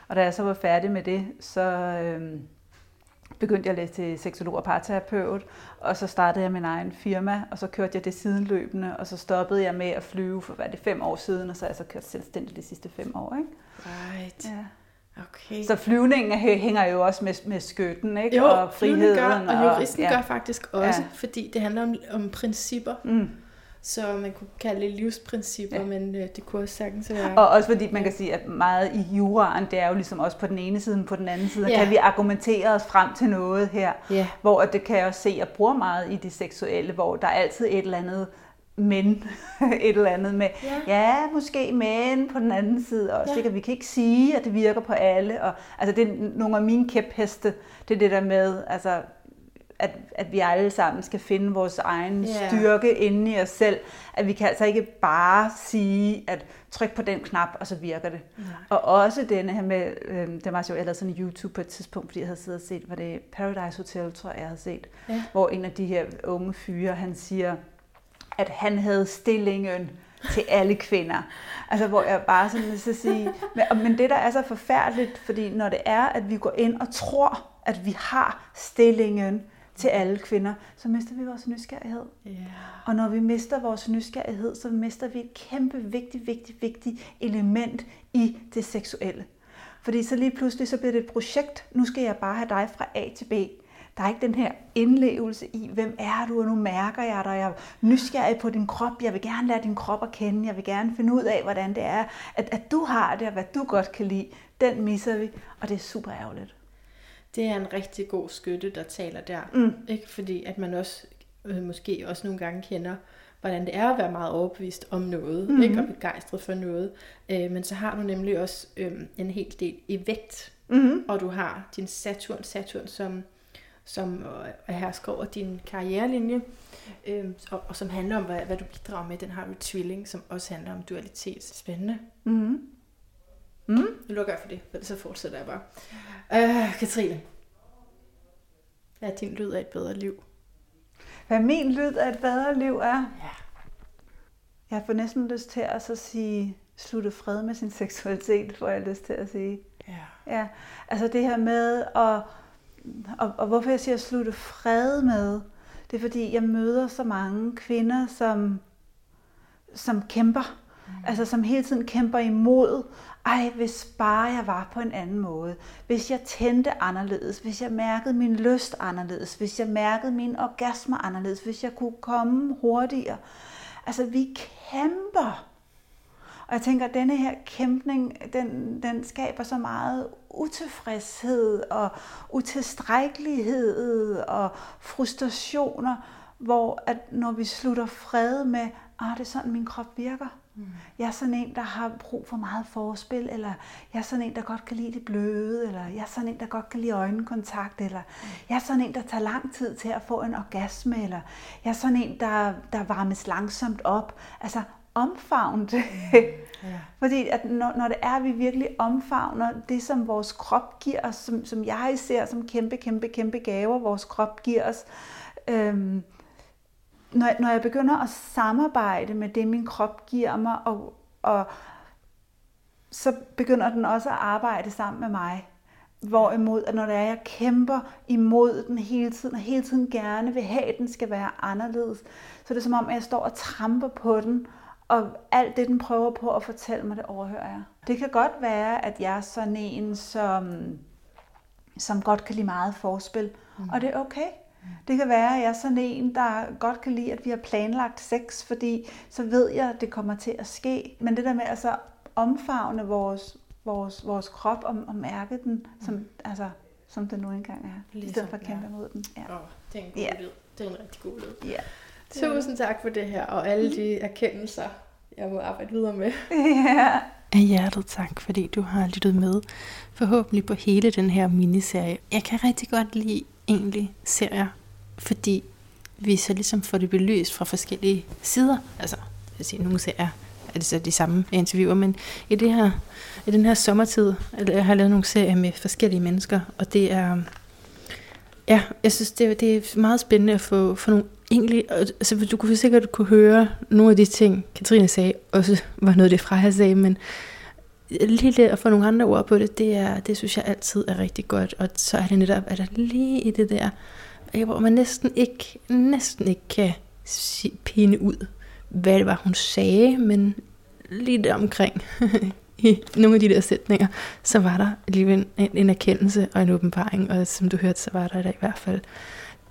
Og da jeg så var færdig med det, så øhm, begyndte jeg at læse til seksolog og parterapeut, og så startede jeg min egen firma, og så kørte jeg det sidenløbende, og så stoppede jeg med at flyve for hvad det, fem år siden, og så har jeg så kørt selvstændigt de sidste fem år. Ikke? Right. Ja. Okay. Så flyvningen hæ- hænger jo også med, med skytten, ikke? jo, og friheden. gør, og juristen ja. gør faktisk også, Ja. fordi det handler om, om principper, Mm. Så man kunne kalde det livsprincipper, Ja. men øh, det kunne også sagtens være... Og også fordi man kan sige, at meget i juraen, det er jo ligesom også på den ene side, men på den anden side, Ja. kan vi argumentere os frem til noget her, Ja. hvor det kan jeg også se, at jeg bruger meget i det seksuelle, hvor der er altid et eller andet men, [laughs] et eller andet med, Ja. ja, måske men på den anden side også, Ja. ikke? Vi kan ikke sige, at det virker på alle, og altså det er nogle af mine kæpheste, det er det der med, altså at, at vi alle sammen skal finde vores egen yeah. styrke inde i os selv. At vi kan altså ikke bare sige, at tryk på den knap, og så virker det. Nej. Og også denne her med, øh, det var jeg lavede sådan en YouTube på et tidspunkt, fordi jeg havde siddet og set, var det Paradise Hotel, tror jeg, jeg havde set, Ja. hvor en af de her unge fyre, han siger, at han havde stillingen til alle kvinder. Altså, hvor jeg bare sådan så sige, men, men det der er så forfærdeligt, fordi når det er, at vi går ind og tror, at vi har stillingen til alle kvinder, så mister vi vores nysgerrighed. Ja. Og når vi mister vores nysgerrighed, så mister vi et kæmpe vigtigt, vigtigt, vigtigt element i det seksuelle. Fordi så lige pludselig så bliver det et projekt. Nu skal jeg bare have dig fra A til B. Der er ikke den her indlevelse i, hvem er du, og nu mærker jeg dig, jeg er nysgerrig på din krop, jeg vil gerne lære din krop at kende, jeg vil gerne finde ud af, hvordan det er, at, at du har det, og hvad du godt kan lide. Den misser vi, og det er super ærgerligt. Det er en rigtig god skytte, der taler der. Mm. Ikke fordi, at man også øh, måske også nogle gange kender hvordan det er at være meget overbevist om noget, Mhm. mm. ikke? og begejstret for noget. Øh, men så har du nemlig også øh, en hel del i vægt, Mm-hmm. og du har din Saturn, Saturn som, som øh, er hersker over din karrierelinje, øh, og, og som handler om, hvad, hvad du bidrager med. Den har du tvilling, som også handler om dualitet. Spændende. Mm-hmm. Mm. Nu lukker jeg for det, ellers så fortsætter jeg bare. Øh, Katrine. Hvad er din lyd af et bedre liv? Hvad min lyd af et bedre liv er? Ja. Jeg får næsten lyst til at så sige, slutte fred med sin seksualitet, får jeg lyst til at sige. Ja. Ja, altså det her med, at, og, og hvorfor jeg siger slutte fred med, det er fordi, jeg møder så mange kvinder, som, som kæmper. Mm. Altså som hele tiden kæmper imod. Ej, hvis bare jeg var på en anden måde. Hvis jeg tændte anderledes. Hvis jeg mærkede min lyst anderledes. Hvis jeg mærkede min orgasmer anderledes. Hvis jeg kunne komme hurtigere. Altså vi kæmper. Og jeg tænker, at denne her kæmpning, den, den skaber så meget utilfredshed og utilstrækkelighed og frustrationer, hvor at når vi slutter fred med, ah, det er sådan, min krop virker. Mm. Jeg er sådan en, der har brug for meget forspil, eller jeg er sådan en, der godt kan lide det bløde, eller jeg er sådan en, der godt kan lide øjenkontakt, eller jeg er sådan en, der tager lang tid til at få en orgasme, eller jeg er sådan en, der, der varmes langsomt op. Altså omfavne det. Ja. [laughs] Fordi at når, når det er, at vi virkelig omfavner det, som vores krop giver os, som, som jeg ser som kæmpe, kæmpe, kæmpe gaver, vores krop giver os, øhm, når, når jeg begynder at samarbejde med det, min krop giver mig, og, og så begynder den også at arbejde sammen med mig. Hvorimod, at når det er, jeg kæmper imod den hele tiden, og hele tiden gerne vil have, at den skal være anderledes, så er det som om, at jeg står og tramper på den, og alt det, den prøver på at fortælle mig, det overhører jeg. Det kan godt være, at jeg er sådan en, som, som godt kan lide meget forspil, mm. og det er okay. Det kan være, at jeg er sådan en, der godt kan lide, at vi har planlagt sex, fordi så ved jeg, at det kommer til at ske. Men det der med at så omfavne vores, vores, vores krop og, og mærke den, som, mm. altså, som den nu engang er, Ligesom i stedet for at kæmpe er. imod den. Ja. Oh, det er en god Ja. lyd. Det er en rigtig god lyd. Ja. Tusind tak for det her, og alle de erkendelser, jeg må arbejde videre med. [laughs] ja. Af hjertet tak, fordi du har lyttet med. Forhåbentlig på hele den her miniserie. Jeg kan rigtig godt lide egentlig serier, fordi vi så ligesom får det belyst fra forskellige sider. Altså, jeg vil sige, nogle serier er det så de samme interviewer, men i, det her, i den her sommertid, eller jeg har lavet nogle serier med forskellige mennesker, og det er, ja, jeg synes, det, det er meget spændende at få, få nogle egentlig, altså du kunne sikkert kunne høre nogle af de ting, Katrine sagde, også var noget af det fra jeg sagde, men lige det at få nogle andre ord på det, det, er, det synes jeg altid er rigtig godt, og så er det netop, at der lige i det der, øh, hvor man næsten ikke, næsten ikke kan pine ud, hvad det var, hun sagde, men lige der omkring [laughs] i nogle af de der sætninger, så var der alligevel en, en erkendelse og en åbenbaring, og som du hørte, så var der der i hvert fald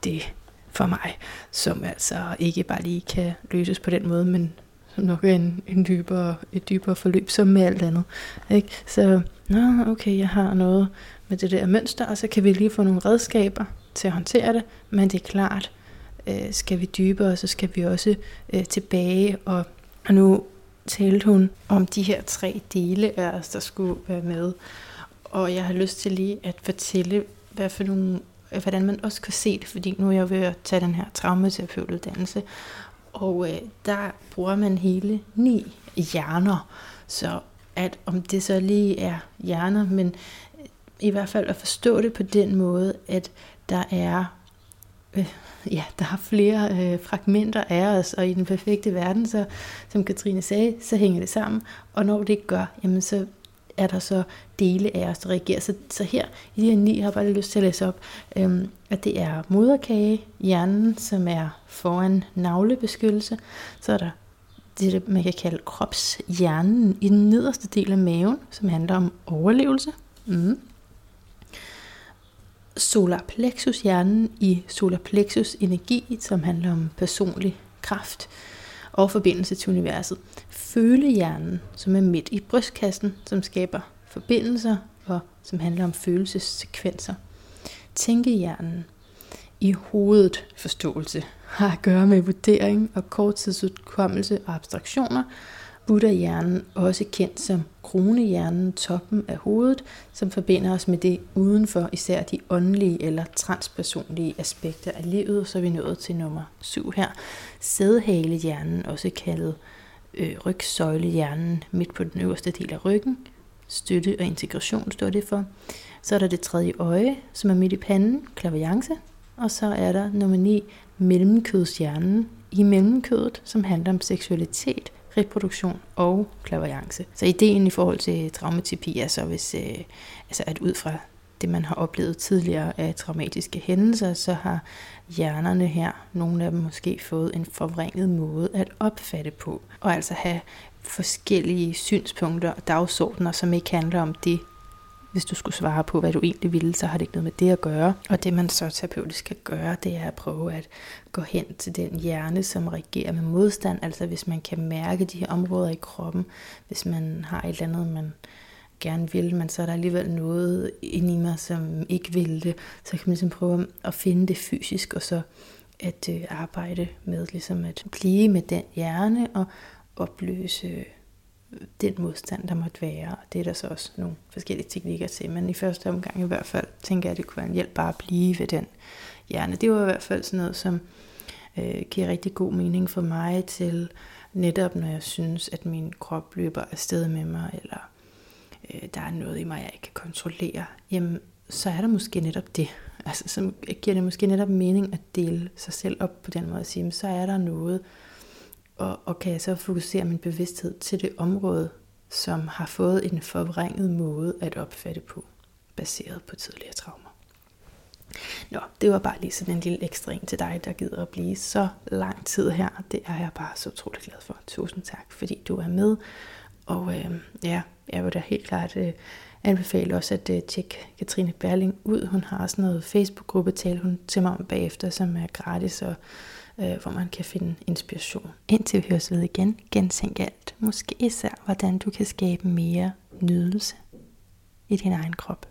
det for mig, som altså ikke bare lige kan løses på den måde, men som nok er en, en dybere, et dybere forløb, som med alt andet. Ikke? Så, nå, okay, jeg har noget med det der mønster, og så kan vi lige få nogle redskaber til at håndtere det, men det er klart, øh, skal vi dybere, så skal vi også øh, tilbage, og, og nu talte hun om de her tre dele af os, der skulle være med, og jeg har lyst til lige at fortælle, hvad for nogle hvordan man også kan se det, fordi nu er jeg ved at tage den her traumaterapeutuddannelse, og øh, der bruger man hele ni hjerner, så at om det så lige er hjerner, men øh, i hvert fald at forstå det på den måde, at der er øh, ja, der er flere øh, fragmenter af os, og i den perfekte verden, så som Katrine sagde, så hænger det sammen, og når det ikke gør, jamen så er der så dele af os, der reagerer. Så, så her i de her ni har jeg bare lige lyst til at læse op, øhm, at det er moderkage, hjernen, som er foran navlebeskyttelse. Så er der det, man kan kalde kropshjernen i den nederste del af maven, som handler om overlevelse. Mm. Solarplexus-hjernen i solarplexus energi, som handler om personlig kraft og forbindelse til universet. Følehjernen, som er midt i brystkassen, som skaber forbindelser og som handler om følelsessekvenser. Tænkehjernen i hovedet forståelse har at gøre med vurdering og korttidsudkommelse og abstraktioner, Buddha-hjernen, også kendt som kronehjernen, toppen af hovedet, som forbinder os med det udenfor, især de åndelige eller transpersonlige aspekter af livet, så er vi nået til nummer 7 her. Sædhalehjernen, også kaldet øh, rygsøjlehjernen, midt på den øverste del af ryggen. Støtte og integration står det for. Så er der det tredje øje, som er midt i panden, klaviance. Og så er der nummer 9, mellemkødshjernen i mellemkødet, som handler om seksualitet, reproduktion og klaverjance. Så ideen i forhold til traumaterapi er så, hvis, øh, altså at ud fra det, man har oplevet tidligere af traumatiske hændelser, så har hjernerne her, nogle af dem måske fået en forvrænget måde at opfatte på, og altså have forskellige synspunkter og dagsordner, som ikke handler om det, hvis du skulle svare på, hvad du egentlig ville, så har det ikke noget med det at gøre. Og det man så terapeutisk skal gøre, det er at prøve at gå hen til den hjerne, som reagerer med modstand. Altså hvis man kan mærke de her områder i kroppen, hvis man har et eller andet, man gerne vil, men så er der alligevel noget inde i mig, som ikke vil det, så kan man ligesom prøve at finde det fysisk, og så at øh, arbejde med ligesom at blive med den hjerne og opløse øh, den modstand, der måtte være. Og det er der så også nogle forskellige teknikker til. Men i første omgang i hvert fald, tænker jeg, at det kunne være en hjælp bare at blive ved den hjerne. Det var i hvert fald sådan noget, som øh, giver rigtig god mening for mig til netop, når jeg synes, at min krop løber afsted med mig, eller øh, der er noget i mig, jeg ikke kan kontrollere, jamen, så er der måske netop det. Altså, så giver det måske netop mening at dele sig selv op på den måde, og sige, så er der noget, og, og kan jeg så fokusere min bevidsthed til det område, som har fået en forvrænget måde at opfatte på, baseret på tidligere traumer. Nå, det var bare lige sådan en lille ekstra en til dig, der gider at blive så lang tid her. Det er jeg bare så utrolig glad for. Tusind tak, fordi du er med. Og øh, ja, jeg vil da helt klart øh, anbefale også at øh, tjekke Katrine Berling ud. Hun har også noget Facebook-gruppe, tale hun til mig om bagefter, som er gratis og øh, hvor man kan finde inspiration. Indtil vi høres ved igen, gentænk alt. Måske især, hvordan du kan skabe mere nydelse i din egen krop.